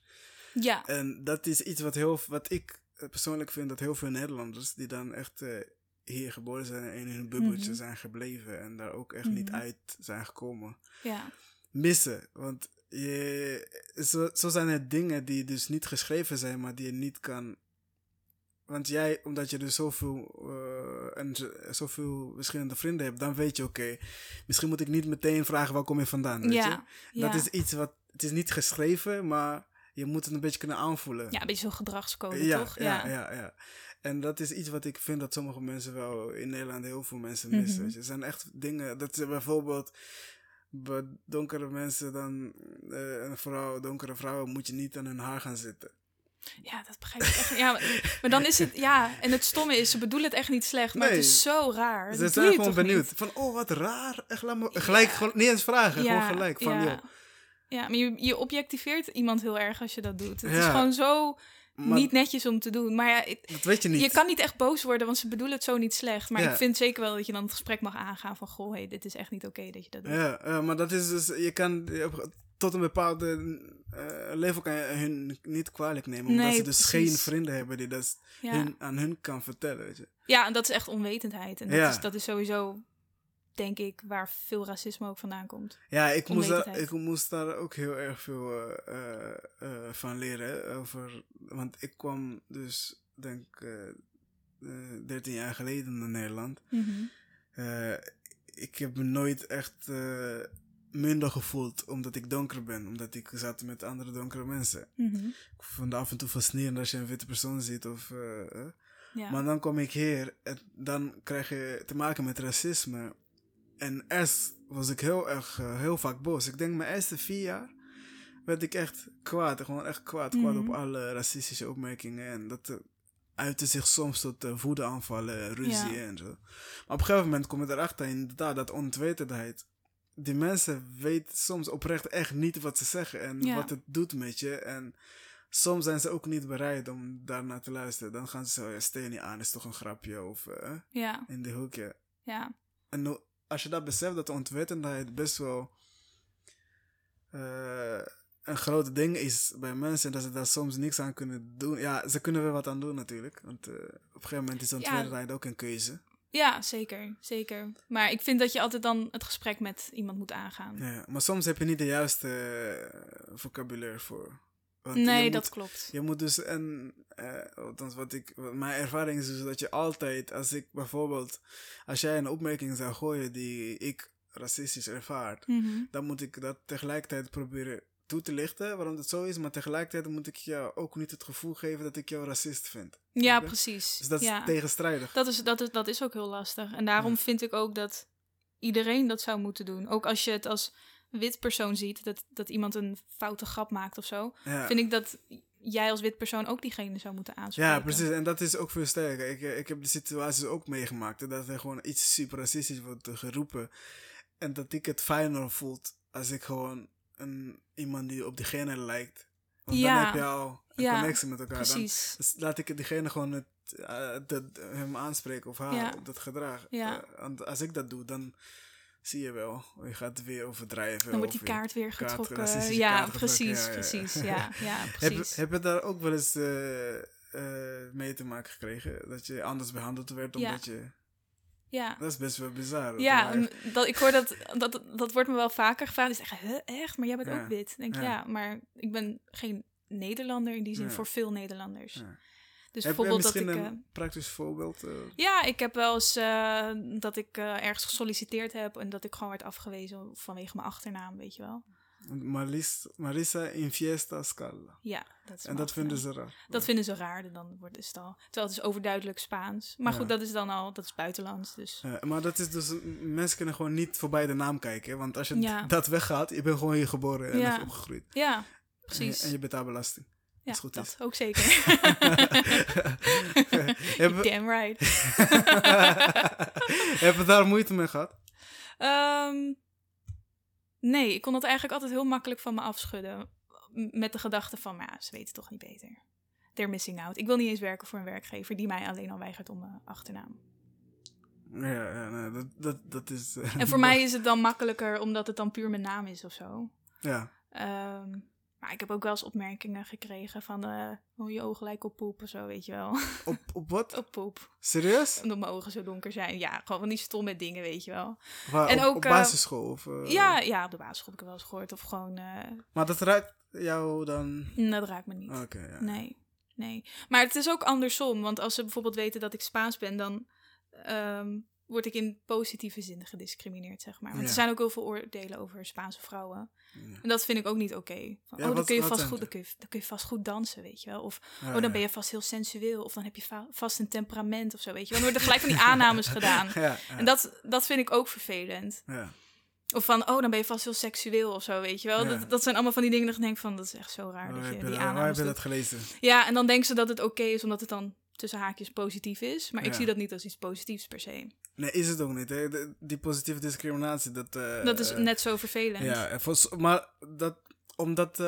Ja, En dat is iets wat, heel, wat ik persoonlijk vind dat heel veel Nederlanders die dan echt eh, hier geboren zijn en in hun bubbeltje Mhm. zijn gebleven en daar ook echt niet Mhm. uit zijn gekomen, ja, missen. Want je, zo, zo zijn er dingen die dus niet geschreven zijn, maar die je niet kan. Want jij, omdat je dus zoveel, eh, en zo- zoveel verschillende vrienden hebt, dan weet je, oké, misschien moet ik niet meteen vragen waar kom je vandaan. Weet je? ja, ja. Dat is iets wat, het is niet geschreven, maar je moet het een beetje kunnen aanvoelen. ja, een beetje zo'n gedragscode, ja, toch? Ja, ja, ja. En dat is iets wat ik vind dat sommige mensen wel in Nederland heel veel mensen missen. Mhm. je. Er zijn echt dingen, dat ze bijvoorbeeld bij donkere mensen dan, eh, een vrouw, donkere vrouwen, moet je niet aan hun haar gaan zitten. Ja, dat begrijp ik echt niet. Ja, maar, maar dan is het, ja, en het stomme is, ze bedoelen het echt niet slecht, maar Nee. het is zo raar. Ze zijn gewoon benieuwd. niet? Van, oh, wat raar. Echt, laat me, gelijk, gewoon, niet eens vragen, gewoon gelijk. Van, ja. joh. Ja, maar je, je objectiveert iemand heel erg als je dat doet. Het is gewoon zo Maar niet netjes om te doen. Maar ja, ik- dat weet je niet. je kan niet echt boos worden, want ze bedoelen het zo niet slecht. Maar ik vind zeker wel dat je dan het gesprek mag aangaan van... Goh, hey, dit is echt niet oké dat je dat doet. Ja, maar dat is dus, je kan tot een bepaalde eh, level kan je hun niet kwalijk nemen. Omdat Nee, ze dus precies. geen vrienden hebben die dat Ja, hun, aan hun kan vertellen. Weet je. ja en dat is echt onwetendheid. En dat, Ja. is, dat is sowieso, denk ik, waar veel racisme ook vandaan komt. Ja, ik moest, daar, ik moest daar ook heel erg veel eh, eh, van leren. Over, want ik kwam dus, denk ik, 13 jaar geleden naar Nederland. Mhm. Ik heb me nooit echt minder gevoeld omdat ik donker ben. Omdat ik zat met andere donkere mensen. Mhm. Ik vond af en toe fascinerend als je een witte persoon ziet. Of, eh, eh. Ja. Maar dan kom ik hier en dan krijg je te maken met racisme. En eerst was ik heel erg, eh, heel vaak boos. Ik denk mijn eerste vier jaar werd ik echt kwaad. Gewoon echt kwaad. Kwaad Mhm. op alle racistische opmerkingen. En dat eh, uitte zich soms tot woedeaanvallen, ruzie Ja. en zo. Maar op een gegeven moment kom je erachter inderdaad dat onwetendheid. Die mensen weten soms oprecht echt niet wat ze zeggen en Ja. wat het doet met je. En soms zijn ze ook niet bereid om daarnaar te luisteren. Dan gaan ze zo, ja, stel je niet aan, is toch een grapje of eh, ja, in de hoekje. ja. En als je dat beseft, dat onwetendheid best wel eh, een groot ding is bij mensen. En dat ze daar soms niks aan kunnen doen. Ja, ze kunnen er wat aan doen natuurlijk. Want eh, op een gegeven moment is onwetendheid ook een keuze. Ja, zeker, zeker. Maar ik vind dat je altijd dan het gesprek met iemand moet aangaan. Ja, maar soms heb je niet de juiste eh, vocabulaire voor. Want nee, moet- dat klopt. Je moet dus, en eh, althans wat ik, wat mijn ervaring is dus dat je altijd, als ik bijvoorbeeld, als jij een opmerking zou gooien die ik racistisch ervaar, Mhm. dan moet ik dat tegelijkertijd proberen toe te lichten waarom dat zo is, maar tegelijkertijd moet ik jou ook niet het gevoel geven dat ik jou racist vind. Ja, precies. Dus dat is tegenstrijdig. Dat is, dat, is, dat is ook heel lastig. En daarom Ja. vind ik ook dat iedereen dat zou moeten doen. Ook als je het als wit persoon ziet, dat, dat iemand een foute grap maakt of zo. Ja. Vind ik dat jij als wit persoon ook diegene zou moeten aanspreken. Ja, precies. En dat is ook veel sterker. Ik, eh, ik heb de situaties ook meegemaakt. Dat er gewoon iets super racistisch wordt geroepen. En dat ik het fijner voelt als ik gewoon een, iemand die op diegene lijkt Want Ja. dan heb je al een Ja, connectie met elkaar. Dan, Precies. dus laat ik diegene gewoon het, eh, dat, hem aanspreken of haar Ja. dat gedrag. Ja. Eh, want als ik dat doe, dan zie je wel. Je gaat weer overdrijven. Dan wordt die kaart weer getrokken. ja, getrokken, precies, ja, ja, precies. Heb, precies. heb je daar ook wel eens eh, mee te maken gekregen? Dat je anders behandeld werd Ja. omdat je... ja. Dat is best wel bizar. Ja, dat, ik hoor dat, dat, dat wordt me wel vaker gevraagd. Die zeggen, huh, echt? Maar jij bent Ja. ook wit. Ik denk, Ja. ja. maar ik ben geen Nederlander in die zin Ja. voor veel Nederlanders. Dus heb bijvoorbeeld dat ik... een eh, praktisch voorbeeld? eh? ja, ik heb wel eens eh, dat ik ergens gesolliciteerd heb en dat ik gewoon werd afgewezen vanwege mijn achternaam, weet je wel. Maris, Marisa in Fiesta Scala. Ja, dat is En dat vinden ze raar. Dat vinden ze raar, dan wordt het al. Terwijl het is overduidelijk Spaans. Maar Ja. goed, dat is dan al, dat is buitenlands, dus... Ja, maar dat is dus, mensen kunnen gewoon niet voorbij de naam kijken. Want als je Ja. dat weggaat, je bent gewoon hier geboren en Ja. opgegroeid. Ja, je, precies. en je betaalt belasting. ja, goed dat is. ook zeker. Hebben Damn right. heb je daar moeite mee gehad? Ehm, nee, ik kon dat eigenlijk altijd heel makkelijk van me afschudden. Met de gedachte van, maar ja, ze weten toch niet beter. They're missing out. Ik wil niet eens werken voor een werkgever die mij alleen al weigert om mijn achternaam. Ja, ja nee, dat, dat, dat is... eh, En voor mij is het dan makkelijker omdat het dan puur mijn naam is of zo. Ja, Ehm, maar ik heb ook wel eens opmerkingen gekregen van, eh oh, je ogen lijken op poep of zo, weet je wel. op, op wat? op poep. Serieus? Omdat mijn ogen zo donker zijn. Ja, gewoon van die stomme dingen, weet je wel. Waar, En op, ook, op eh, basisschool? Of, eh, Ja, ja, op de basisschool heb ik wel eens gehoord. Of gewoon, Maar dat raakt jou dan... mm, dat raakt me niet. Oké, ja. Nee, nee. Maar het is ook andersom. Want als ze bijvoorbeeld weten dat ik Spaans ben, dan ehm, word ik in positieve zin gediscrimineerd, zeg maar. Want Ja. er zijn ook heel veel oordelen over Spaanse vrouwen. Ja. En dat vind ik ook niet oké. Ja, oh, dan kun, je vast goed, dan, kun je, dan kun je vast goed dansen, weet je wel. Of Ja, oh, dan ben je vast heel sensueel. Of dan heb je va- vast een temperament of zo, weet je wel. Dan worden er gelijk van die aannames gedaan. En dat, dat vind ik ook vervelend. ja. Of van, oh, dan ben je vast heel seksueel of zo, weet je wel. Dat, dat zijn allemaal van die dingen dat ik denk van, dat is echt zo raar Waar dat je die waar heb aannames je doet. dat gelezen? Ja, en dan denken ze dat het oké is, omdat het dan tussen haakjes positief is. Maar ik zie dat niet als iets positiefs per se. Nee, is het ook niet. Hè? Die positieve discriminatie, dat... eh, Dat is eh, net zo vervelend. Ja, voor, maar dat, om dat eh,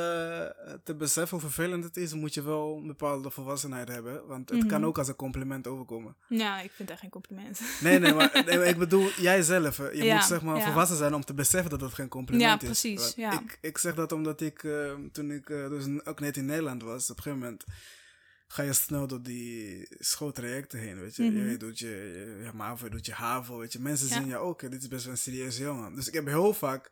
te beseffen hoe vervelend het is, moet je wel een bepaalde volwassenheid hebben. Want het Mhm. kan ook als een compliment overkomen. Ja, ik vind het echt geen compliment. Nee, nee, maar, nee, maar ik bedoel, jij zelf. hè. Je Ja, moet zeg maar ja. volwassen zijn om te beseffen dat het geen compliment Ja, is. precies, ja. Ik, ik zeg dat omdat ik, eh, toen ik eh, dus ook net in Nederland was, op een gegeven moment ga je snel door die schooltrajecten heen, weet je. Mhm. Je doet je, je MAVO, je doet je HAVO, weet je. Mensen Ja. zien ja ook, dit is best wel een serieuze jongen. Dus ik heb heel vaak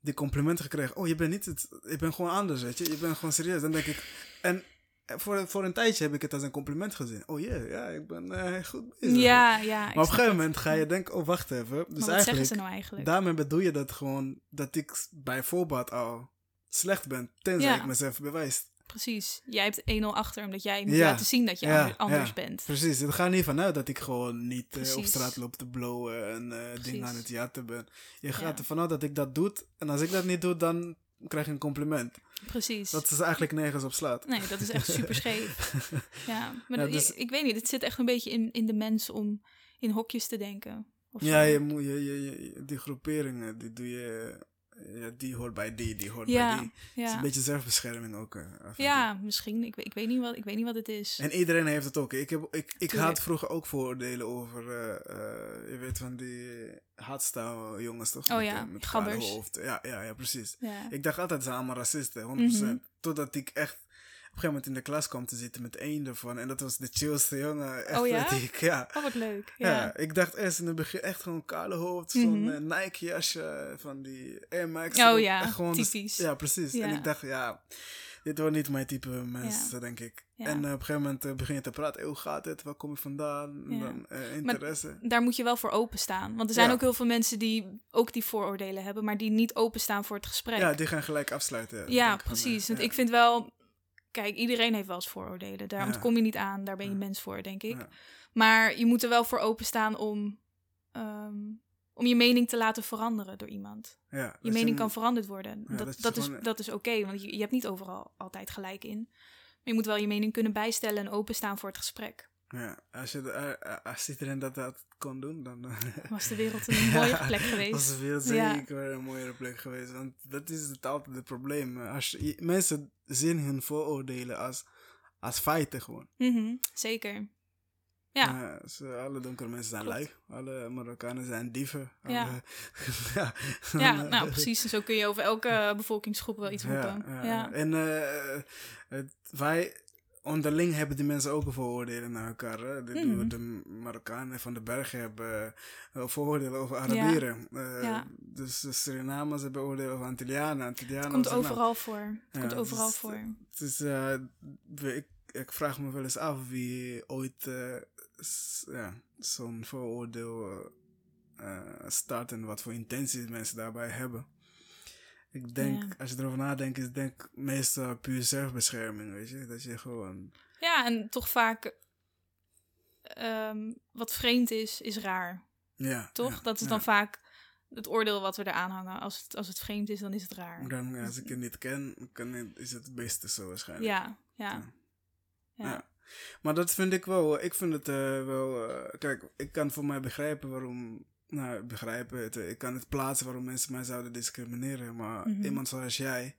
die complimenten gekregen. Oh, je bent niet het, je bent gewoon anders, weet je. Je bent gewoon serieus. Dan denk ik, en voor, voor een tijdje heb ik het als een compliment gezien. Oh yeah, ja, ik ben eh, goed bezig. Ja, ja. Maar ik op een gegeven moment ga je denken, oh wacht even. Dus Maar wat zeggen ze nou eigenlijk? daarmee bedoel je dat gewoon, dat ik bij voorbaat al slecht ben. Tenzij Ja. ik mezelf bewijs. Precies. Jij hebt 1-0 achter, omdat jij moet Ja. laten zien dat je Ja, anders ja. bent. Precies, het gaat niet vanuit dat ik gewoon niet eh, op straat loop te blowen en Precies. dingen aan het jatten ben. Je gaat ervan uit dat ik dat doe. En als ik dat niet doe, dan krijg je een compliment. Precies. Dat is eigenlijk nergens op slaat. Nee, dat is echt super scheef. ja, maar dat- dus- ik, ik weet niet. Het zit echt een beetje in, in de mens om in hokjes te denken. Of Ja, je, moet- je, je, je- die groeperingen, die doe je... Ja, die hoort bij die, die hoort Ja, bij die. Het is een beetje zelfbescherming ook. eh, ja misschien. Ik, weet- ik, weet niet wat, ik weet niet wat het is. En iedereen heeft het ook. Ik, heb, ik, ik had vroeger ook vooroordelen over, eh, eh, je weet van die hardstyle jongens toch? Oh Met, ja, met gabbers. hoofd. Ja, ja, ja, precies. Ik dacht altijd, ze zijn allemaal racisten, 100%. Mhm. Totdat ik echt gegeven moment in de klas kwam te zitten met één ervan. En dat was de chillste jongen. Echt, Oh ja? dat ik, ja. Oh, wat leuk. Ja. Ja. ik dacht eerst in het begin echt gewoon kale hoofd, van Mhm. eh, Nike jasje, van die Air Max. Oh ja, gewoon de- typisch. ja, precies. En ik dacht, ja, dit wordt niet mijn type mens, Ja. denk ik. En eh, op een gegeven moment eh, begin je te praten, hoe gaat het, waar kom je vandaan, En dan interesse. Daar moet je wel voor openstaan. Want er zijn ook heel veel mensen die ook die vooroordelen hebben, maar die niet openstaan voor het gesprek. Ja, die gaan gelijk afsluiten. Ja, precies. Want ik vind wel... Kijk, iedereen heeft wel eens vooroordelen. Daar ontkom je niet aan. Daar ben je mens voor, denk ik. Maar je moet er wel voor openstaan om, ehm, om je mening te laten veranderen door iemand. Ja, Je mening kan veranderd worden. Dat, dat is, dat is oké, want je, je hebt niet overal altijd gelijk in. Maar je moet wel je mening kunnen bijstellen en openstaan voor het gesprek. Ja, als, je, de- eh, eh, als iedereen dat, dat kon doen, dan eh, Was de wereld een mooie plek was geweest. de wereld Ja. zeker een mooiere plek geweest. Want dat is het altijd het probleem. Als je, mensen zien hun vooroordelen als, als feiten gewoon. Mhm, zeker. Ja, ze- alle donkere mensen zijn lui. Alle Marokkanen zijn dieven. Ja. Alle- ja, ja nou precies. Zo kun je over elke bevolkingsgroep wel iets roepen. Ja. En het, wij onderling hebben die mensen ook een vooroordelen naar elkaar. Hè? De, Mhm. de Marokkanen van de bergen hebben eh, vooroordelen over Arabieren. Eh, Ja. Dus de Surinamers hebben oordelen over Antillianen. Antillianen Het komt nou, overal voor. Het Ja, komt overal dus- voor. Het eh, we- ik, ik vraag me wel eens af wie ooit zo'n vooroordeel start en wat voor intenties mensen daarbij hebben. Ik denk, Ja. als je erover nadenkt, is denk meestal puur zelfbescherming, weet je. Dat je gewoon... Ja, en toch vaak ehm, wat vreemd is, is raar. Ja, Toch? ja, dat is ja. dan vaak het oordeel wat we eraan hangen. Als het, als het vreemd is, dan is het raar. Dan, als ik het niet ken, kan het- is het het beste zo waarschijnlijk. Ja, ja. Ja. ja. Ja. Maar dat vind ik wel. Ik vind het eh, wel. eh, kijk, ik kan voor mij begrijpen waarom. Nou, begrijpen. Het, ik kan het plaatsen waarom mensen mij zouden discrimineren. Maar Mhm. iemand zoals jij.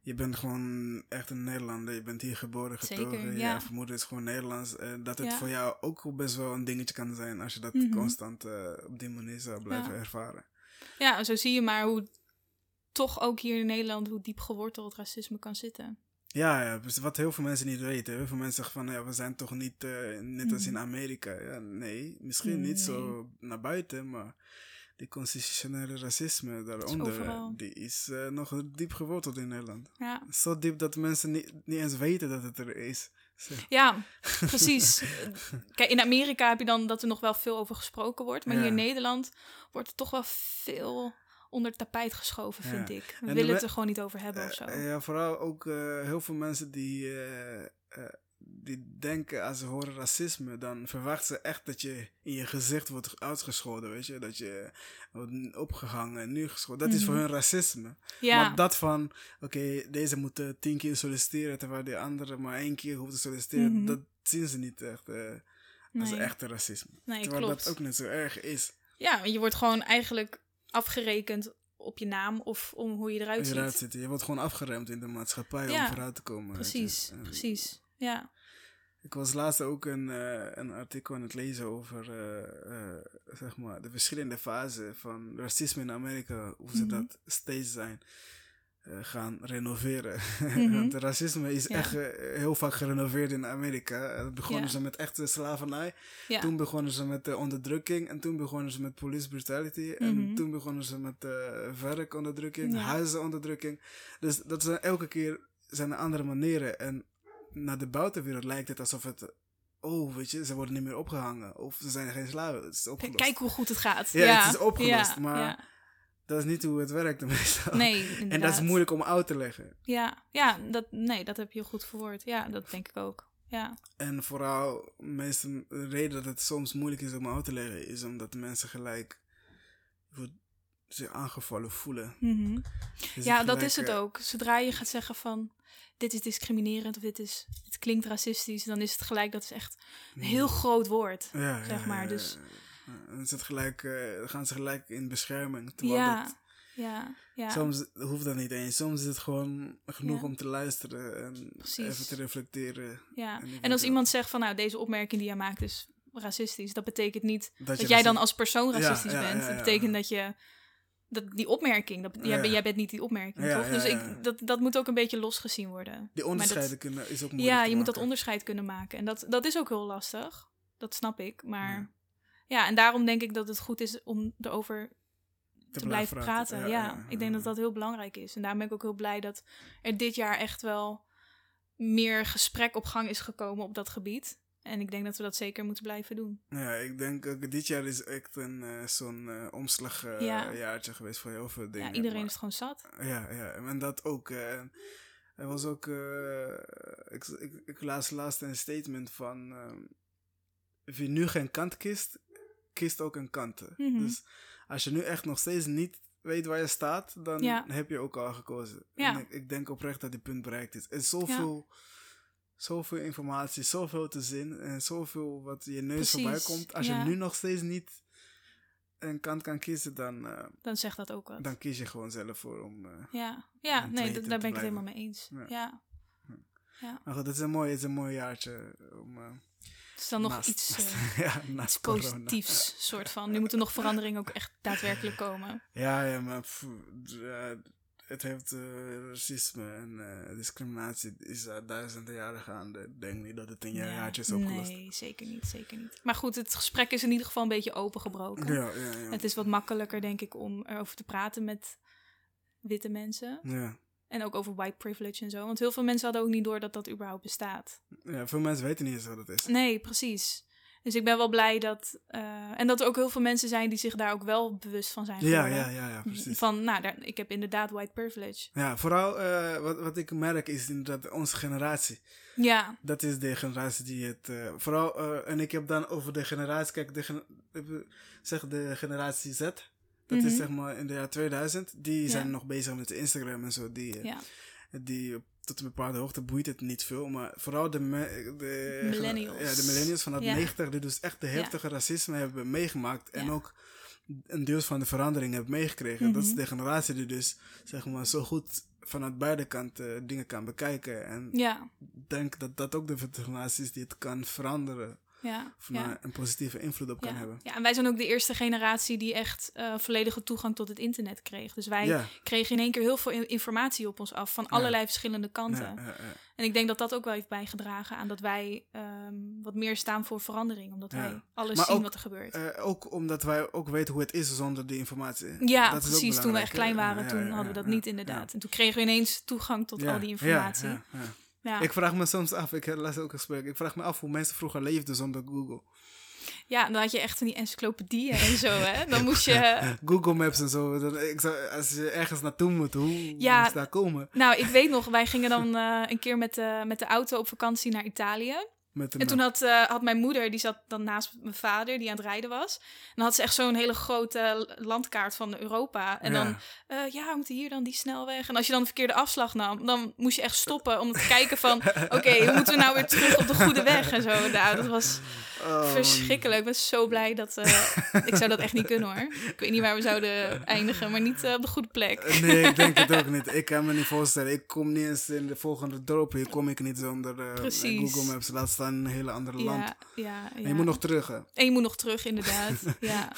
Je bent gewoon echt een Nederlander. Je bent hier geboren, Zeker, getogen. ja. Je vermoeden is gewoon Nederlands. eh, dat het Ja. voor jou ook best wel een dingetje kan zijn. Als je dat Mhm. constant eh, op die manier zou blijven Ja. ervaren. Ja, en zo zie je maar hoe toch ook hier in Nederland hoe diep geworteld racisme kan zitten. Ja, ja, dus wat heel veel mensen niet weten. Heel veel mensen zeggen van, ja, we zijn toch niet eh, net als in Mhm. Amerika. Ja, nee, misschien niet zo naar buiten, maar die constitutionele racisme daaronder, overal. die is eh, nog diep geworteld in Nederland. Ja, Zo diep dat mensen niet, niet eens weten dat het er is. Zo. ja precies. Kijk, in Amerika heb je dan dat er nog wel veel over gesproken wordt. Maar Ja. hier in Nederland wordt er toch wel veel onder het tapijt geschoven, vind Ja. ik. We En willen het er gewoon niet over hebben of zo. Eh, ja, vooral ook eh, heel veel mensen die, eh, eh, die denken als ze horen racisme, dan verwachten ze echt dat je in je gezicht wordt uitgescholden, weet je. Dat je wordt opgehangen en nu gescholden. Dat is voor Mhm. hun racisme. ja, Maar dat van, oké, deze moeten tien keer solliciteren, terwijl die andere maar één keer hoeft te solliciteren, Mhm. dat zien ze niet echt eh, als nee. echte racisme. nee, terwijl klopt. dat ook niet zo erg is. Ja, je wordt gewoon eigenlijk afgerekend op je naam of om hoe je eruit ziet. je wordt gewoon afgeremd in de maatschappij Ja, om vooruit te komen. Precies, En- precies. Ja. Ik was laatst ook een, eh, een artikel aan het lezen over eh, eh, zeg maar de verschillende fasen van racisme in Amerika. Hoe ze Mhm. dat steeds zijn gaan renoveren. Want racisme is Ja. echt eh, heel vaak gerenoveerd in Amerika. Eh, begonnen Ja. ze met echte slavernij. Ja. Toen begonnen ze met de onderdrukking. En toen begonnen ze met police brutality. En Mhm. toen begonnen ze met werkonderdrukking, huizenonderdrukking. Dus dat zijn elke keer zijn er andere manieren. En naar de buitenwereld lijkt het alsof het... Oh, weet je, ze worden niet meer opgehangen. Of ze zijn geen slaven. Het is opgelost. Kijk hoe goed het gaat. Ja, het is opgelost, ja, maar ja. Dat is niet hoe het werkt meestal. Nee, En dat is moeilijk om uit te leggen. Ja, ja dat, nee, dat heb je goed verwoord. Ja, dat denk ik ook. Ja, En vooral, meestal, de reden dat het soms moeilijk is om uit te leggen, is omdat mensen gelijk zich aangevallen voelen. Mhm. Dus ja dat is het eh, ook. Zodra je gaat zeggen van dit is discriminerend of dit, is, dit klinkt racistisch, dan is het gelijk, dat is echt een heel groot woord. ja, zeg maar, ja, dus- ja. Dan is het gelijk, eh, dan gaan ze gelijk in bescherming. Terwijl Ja, dat, ja, ja. soms hoeft dat niet eens. Soms is het gewoon genoeg Ja. om te luisteren en Precies. even te reflecteren. ja. en als dat- iemand zegt van nou deze opmerking die jij maakt is racistisch, dat betekent niet dat, jij dan als persoon racistisch ja, bent. Dat betekent dat je dat die opmerking, dat, jij, jij bent niet die opmerking, toch? Dus ik, dat, dat moet ook een beetje losgezien worden. Die onderscheiden kunnen is ook moeilijk Ja, je moet dat onderscheid kunnen maken. En dat, dat is ook heel lastig. Dat snap ik. Maar Ja. en daarom denk ik dat het goed is om erover te, blijven praten. Ja, ja, ik denk dat dat heel belangrijk is. En daarom ben ik ook heel blij dat er dit jaar echt wel meer gesprek op gang is gekomen op dat gebied. En ik denk dat we dat zeker moeten blijven doen. Ja, ik denk ook dit jaar is echt een eh, zo'n eh omslagjaartje Ja. jaartje geweest voor heel veel dingen. ja, iedereen maar- is gewoon zat. Ja, ja, en dat ook. eh, er was ook. eh, ik, ik, ik las laatst een statement van. ehm, wie nu geen kant kiest, kiest ook een kant. Mhm. Dus als je nu echt nog steeds niet weet waar je staat, dan Ja. heb je ook al gekozen. Ja. En ik, ik denk oprecht dat die punt bereikt is. Er is zoveel zoveel informatie, zoveel te zien en zoveel wat je neus Precies, voorbij komt. Als je nu nog steeds niet een kant kan kiezen, dan, eh, Dan zegt dat ook wat. dan kies je gewoon zelf voor om... eh, Ja, ja nee, daar ben ik het helemaal mee eens. Ja. Ja. maar goed, het is een mooi, het is een mooi jaartje om... eh, Het is dan nog naast- iets, naast- eh, ja, corona. positiefs, soort van. Nu moeten nog veranderingen ook echt daadwerkelijk komen. Ja, ja, maar pff, ja, het heeft eh, racisme en eh, discriminatie is duizenden jaren gaande. Ik denk niet dat het in Ja, is opgelost. Nee, zeker niet, zeker niet. Maar goed, het gesprek is in ieder geval een beetje opengebroken. Ja, ja, ja. Het is wat makkelijker, denk ik, om erover te praten met witte mensen. ja. En ook over white privilege en zo. Want heel veel mensen hadden ook niet door dat dat überhaupt bestaat. ja, veel mensen weten niet eens wat het is. Nee, precies. Dus ik ben wel blij dat... eh, en dat er ook heel veel mensen zijn die zich daar ook wel bewust van zijn Ja, ja, ja, ja, precies. Van, nou, daar, ik heb inderdaad white privilege. Ja, vooral eh, wat, wat ik merk is inderdaad onze generatie. Ja, Dat is de generatie die het. eh, vooral, en ik heb dan over de generatie. Kijk, de, zeg de generatie Z. Dat is Mhm. zeg maar in de jaar 2000. Die Ja. zijn nog bezig met Instagram en zo. Die, eh, ja. die tot een bepaalde hoogte boeit het niet veel. Maar vooral de, de Millennials. Ja, de millennials van Ja. 90, die dus echt de heftige racisme hebben meegemaakt. En ook een deel van de verandering hebben meegekregen. Dat is Mhm. de generatie die dus zeg maar zo goed vanuit beide kanten dingen kan bekijken. En denk dat dat ook de generatie is die het kan veranderen. Ja, Of ja. een positieve invloed op kan hebben. ja, en wij zijn ook de eerste generatie die echt eh, volledige toegang tot het internet kreeg. Dus wij kregen in één keer heel veel in- informatie op ons af van allerlei verschillende kanten. En ik denk dat dat ook wel heeft bijgedragen aan dat wij ehm, wat meer staan voor verandering. Omdat wij alles Maar zien ook, wat er gebeurt. Eh, ook omdat wij ook weten hoe het is zonder die informatie. ja, dat precies. Toen we echt klein hè? waren, toen hadden we dat niet inderdaad. En toen kregen we ineens toegang tot al die informatie. ja, ja, Ik vraag me soms af, ik las ook een gesprek, ik vraag me af hoe mensen vroeger leefden zonder Google. Ja, dan had je echt van die encyclopedieën en zo, hè. Dan moest je... Google Maps en zo. Dan, ik zou, als je ergens naartoe moet, hoe Ja. moest je daar komen? Nou, ik weet nog, wij gingen dan eh, een keer met de, met de auto op vakantie naar Italië. Met En toen had, eh, had mijn moeder, die zat dan naast mijn vader, die aan het rijden was. En dan had ze echt zo'n hele grote landkaart van Europa. En dan, eh, ja, we moeten hier dan die snelweg. En als je dan de verkeerde afslag nam, dan moest je echt stoppen om te kijken van... Oké, hoe moeten we nou weer terug op de goede weg en zo. Nou, dat was Oh, verschrikkelijk. Ik ben zo blij dat... eh, ik zou dat echt niet kunnen, hoor. Ik weet niet waar we zouden eindigen, maar niet eh, op de goede plek. Eh, Nee, ik denk het ook niet. Ik kan me niet voorstellen. Ik kom niet eens in de volgende dorp. Hier kom ik niet zonder Precies. Google Maps. Laat staan in een hele andere land. Ja, ja, En je moet nog terug, hè? En je moet nog terug, inderdaad. ja.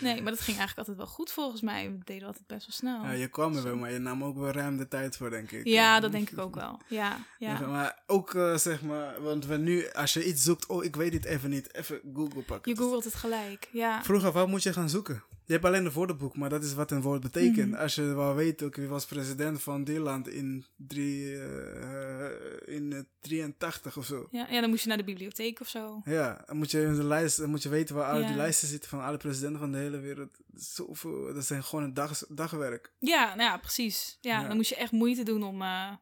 Nee, maar dat ging eigenlijk altijd wel goed volgens mij. We deden altijd best wel snel. Ja, je kwam er wel, maar je nam ook wel ruim de tijd voor, denk ik. Ja, dat denk ik ook wel. Ja, Ja, maar ook, zeg maar, want we nu, als je iets zoekt, oh, ik weet het even niet, even Google pakken. Je googelt het gelijk. Ja. Vroeger, wat moet je gaan zoeken? Je hebt alleen een woordenboek, maar dat is wat een woord betekent. Mhm. Als je wel weet, ook wie was president van die land in, drie, eh, in eh, 83 of zo. Ja, ja, dan moest je naar de bibliotheek of zo. Ja, dan moet je in de lijst, dan moet je weten waar al Ja. die lijsten zitten van alle presidenten van de hele wereld. Zoveel, dat zijn gewoon een dag, dagwerk. Ja, nou ja, precies. Ja, Ja. dan moest je echt moeite doen om, eh,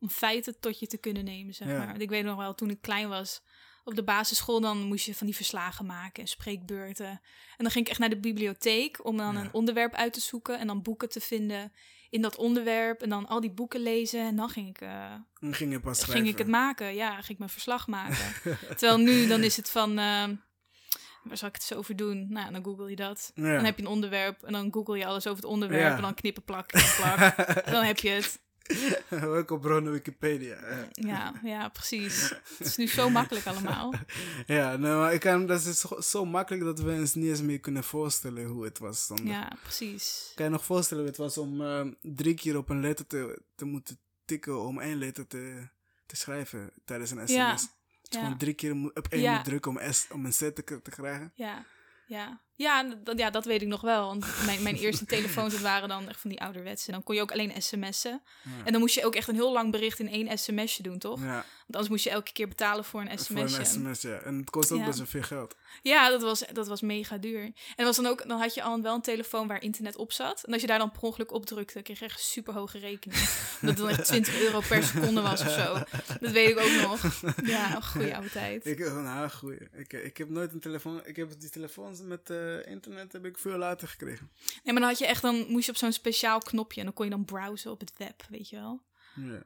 om feiten tot je te kunnen nemen, zeg maar. Ik weet nog wel, toen ik klein was, op de basisschool, dan moest je van die verslagen maken en spreekbeurten. En dan ging ik echt naar de bibliotheek om dan Ja. een onderwerp uit te zoeken en dan boeken te vinden in dat onderwerp. En dan al die boeken lezen en dan ging ik, eh, Dan ging je pas ging ik het maken. Ja, ging ik mijn verslag maken. Terwijl nu, dan is het van... eh, waar zal ik het zo over doen? Nou, dan google je dat. Ja. Dan heb je een onderwerp en dan google je alles over het onderwerp. Ja. En dan knippen, plak, knippen, plak. En dan heb je het. Welke bronnen Wikipedia. Ja. Ja, precies. Het is nu zo makkelijk allemaal. Ja, nou, maar ik kan, dat is zo, zo makkelijk dat we ons niet eens meer kunnen voorstellen hoe het was. Zonder. Ja, precies. Kan je nog voorstellen hoe het was om eh, drie keer op een letter te, te moeten tikken om één letter te, te schrijven tijdens een sms? Ja, je ja. gewoon drie keer op één Ja. moet drukken om, S, om een Z te, te krijgen. Ja, ja. Ja, ja, dat weet ik nog wel. Want mijn, mijn eerste telefoons dat waren dan echt van die ouderwetse. Dan kon je ook alleen sms'en. Ja. En dan moest je ook echt een heel lang bericht in één sms'je doen, toch? Ja, Want anders moest je elke keer betalen voor een voor een sms'je. sms, ja. En het kost ook Ja. best wel veel geld. Ja, dat was, dat was mega duur. En was dan ook, dan had je al wel een telefoon waar internet op zat. En als je daar dan per ongeluk op drukte, kreeg je echt super hoge rekening. dat het dan echt 20 euro per seconde was of zo. Dat weet ik ook nog. Ja, een goede oude tijd. Ik, nou, goeie. Ik, ik heb nooit een telefoon... Ik heb die telefoons met eh, internet heb ik veel later gekregen. Nee, maar dan had je echt, dan moest je op zo'n speciaal knopje en dan kon je dan browsen op het web, weet je wel. Ja.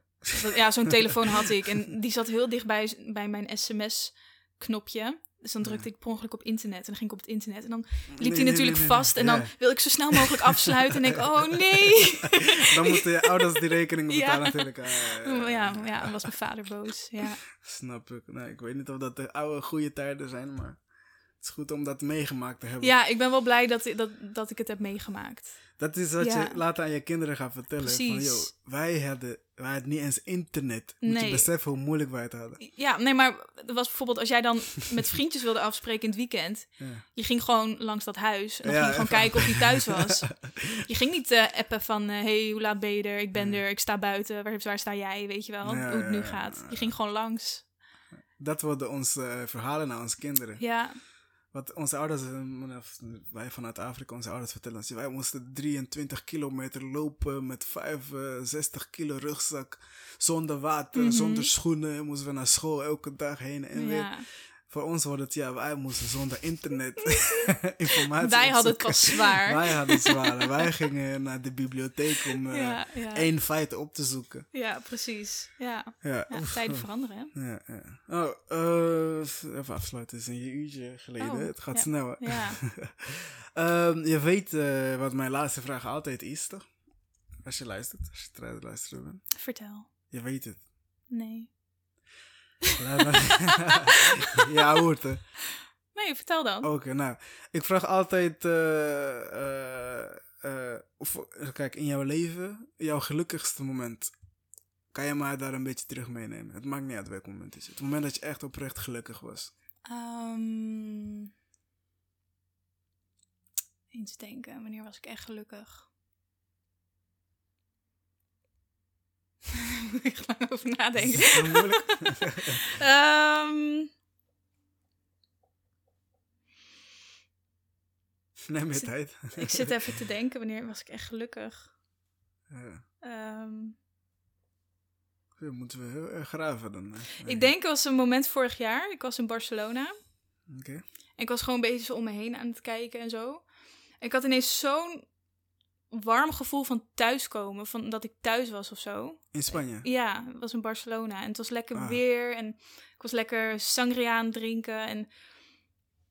Ja, zo'n telefoon had ik. En die zat heel dicht bij, bij mijn sms-knopje. Dus dan drukte ik per ongeluk op internet. En dan ging ik op het internet. En dan liep Nee, die natuurlijk nee, nee, vast. En dan Ja. wil ik zo snel mogelijk afsluiten. En denk oh nee. Dan moeten je ouders die rekening Ja. betalen natuurlijk. Ah, ja, Ja, was mijn vader boos. Ja. Snap ik. Nou, ik weet niet of dat de oude goede tijden zijn, maar het is goed om dat meegemaakt te hebben. ja, ik ben wel blij dat, dat, dat ik het heb meegemaakt. Dat is wat Ja. je later aan je kinderen gaat vertellen. Van, Precies. joh, wij hadden, wij hadden niet eens internet. Moet je beseffen hoe moeilijk wij het hadden. Ja, nee, maar er was bijvoorbeeld als jij dan met vriendjes wilde afspreken in het weekend. Ja. Je ging gewoon langs dat huis. En dan Ja, ging je gewoon kijken of hij thuis was. Je ging niet eh, appen van, hé, hey, hoe laat ben je er? Ik ben er, ik sta buiten. Waar, waar sta jij? Weet je wel, hoe het nu gaat. Je ging gewoon langs. Dat worden onze eh, verhalen naar onze kinderen. Ja, Wat onze ouders, eh, wij vanuit Afrika, onze ouders vertellen ons. Wij moesten 23 kilometer lopen met 65 kilo rugzak. Zonder water, Mhm. zonder schoenen. Moesten we naar school elke dag heen en weer. Voor ons wordt het, ja, wij moesten zonder internet informatie Wij hadden het pas zwaar. Wij hadden het zwaar. wij gingen naar de bibliotheek om eh, ja, ja. één feit op te zoeken. ja, precies. Ja, Ja, oef, tijden veranderen, hè? Ja. Oh, eh, even afsluiten. Het is een uurtje geleden. Oh, het gaat snel. hè? Ja. Ehm, je weet eh, wat mijn laatste vraag altijd is, toch? Als je luistert, als je luisteren bent. Vertel. Je weet het. Nee. Ja, hoort het. Nee, vertel dan. Oké, nou. Ik vraag altijd... eh, eh, eh, of, kijk, in jouw leven, jouw gelukkigste moment. Kan je mij daar een beetje terug meenemen? Het maakt niet uit welk moment het is. Het moment dat je echt oprecht gelukkig was. Ehm, eens denken, wanneer was ik echt gelukkig? Moet ik lang over nadenken. Zo moeilijk. Ehm, Neem je tijd. ik zit even te denken, wanneer was ik echt gelukkig? Ja. Ehm, moeten we heel erg graven dan. hè. ik denk, het was een moment vorig jaar. Ik was in Barcelona. Oké. En ik was gewoon een beetje zo om me heen aan het kijken en zo. En ik had ineens zo'n warm gevoel van thuiskomen. Van dat ik thuis was of zo. In Spanje? Ja, het was in Barcelona. En het was lekker Ah. weer. En ik was lekker sangria aan drinken. En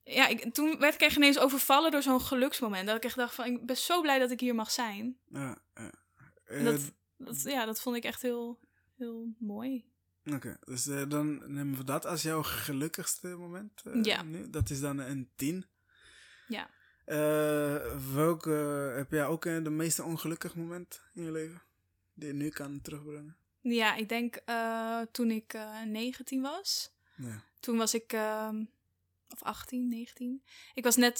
ja, ik, toen werd ik echt ineens overvallen door zo'n geluksmoment. Dat ik echt dacht van, ik ben zo blij dat ik hier mag zijn. Ja. ja. En Eh, dat, dat, ja, dat vond ik echt heel, heel mooi. Oké, dus eh, dan nemen we dat als jouw gelukkigste moment. eh, Ja. Nu. Dat is dan een 10. Ja. Eh, welke heb jij ook eh, de meest ongelukkig moment in je leven? Die je nu kan terugbrengen? Ja, ik denk eh, toen ik eh 19 was. Ja. Toen was ik, ehm, of 18, 19. Ik was net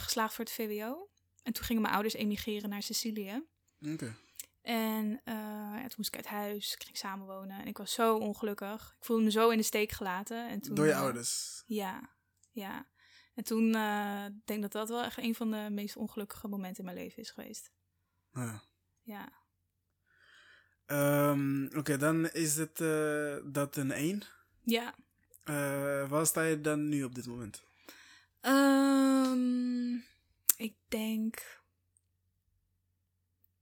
geslaagd voor het VWO. En toen gingen mijn ouders emigreren naar Sicilië. Oké. En ja, toen moest ik uit huis, ik ging samenwonen. En ik was zo ongelukkig. Ik voelde me zo in de steek gelaten. En toen, Door je ouders? Ja, ja. En toen eh, denk ik dat dat wel echt een van de meest ongelukkige momenten in mijn leven is geweest. Ja. Ja. Ehm, Oké, dan is het eh, dat een 1. Ja. Eh waar sta je dan nu op dit moment? Ehm, ik denk.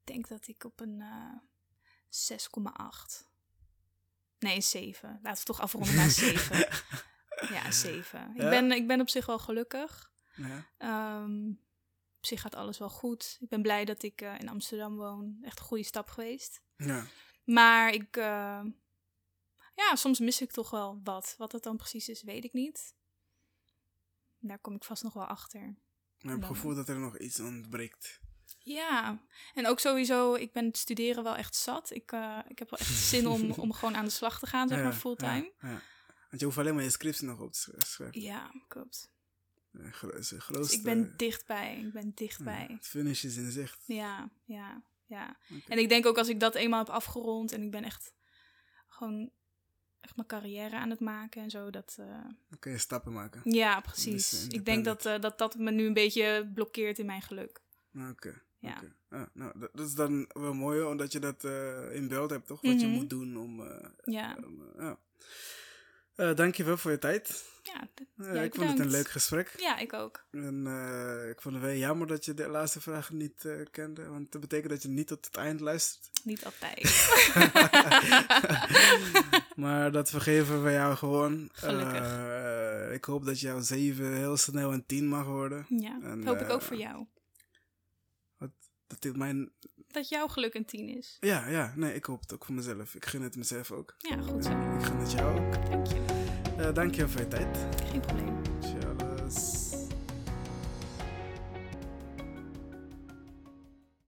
Ik denk dat ik op een eh 6,8. Nee, een 7. Laten we toch afronden naar 7. Ja, 7. Ik, ben, ik ben op zich wel gelukkig. Ja. Ehm, op zich gaat alles wel goed. Ik ben blij dat ik eh, in Amsterdam woon. Echt een goede stap geweest. ja. Maar ik. eh, ja, soms mis ik toch wel wat. Wat dat dan precies is, weet ik niet. Daar kom ik vast nog wel achter. Ik heb het gevoel dat er nog iets ontbreekt. Ja, en ook sowieso, ik ben het studeren wel echt zat. Ik, eh, ik heb wel echt zin om, om gewoon aan de slag te gaan, zeg Ja, maar, fulltime. Ja, ja. Want je hoeft alleen maar je scriptie nog op te sch- schrijven. Ja, klopt. Ja, Dus grootste, ik ben dichtbij, ik ben ja, dichtbij. het finish is in zicht. Ja, ja, ja. En ik denk ook als ik dat eenmaal heb afgerond en ik ben echt gewoon echt mijn carrière aan het maken en zo, dat... eh, Dan kun je stappen maken. ja, Dus precies. Ik denk dat, eh, dat dat me nu een beetje blokkeert in mijn geluk. Oké. Ja. Ah, nou, dat, dat is dan wel mooi, omdat je dat eh, in beeld hebt, toch? Wat je Mhm. moet doen om... eh, Ja, eh, ja. Uh, dankjewel voor je tijd. Ja, uh, ik vond het een leuk gesprek. Ja, ik ook. En uh, ik vond het wel jammer dat je de laatste vraag niet kende. Want dat betekent dat je niet tot het eind luistert. Niet altijd. maar dat vergeven we jou gewoon. Gelukkig. ik hoop dat jouw 7 heel snel een 10 mag worden. Ja, en, hoop ik ook voor jou. Wat, dat dit mijn dat jouw geluk een 10 is. Ja, ja, nee, ik hoop het ook voor mezelf. Ik gun het mezelf ook. Ja, goed zo. ik gun het jou ook. Dank je. Uh, dank je voor je tijd. Geen probleem.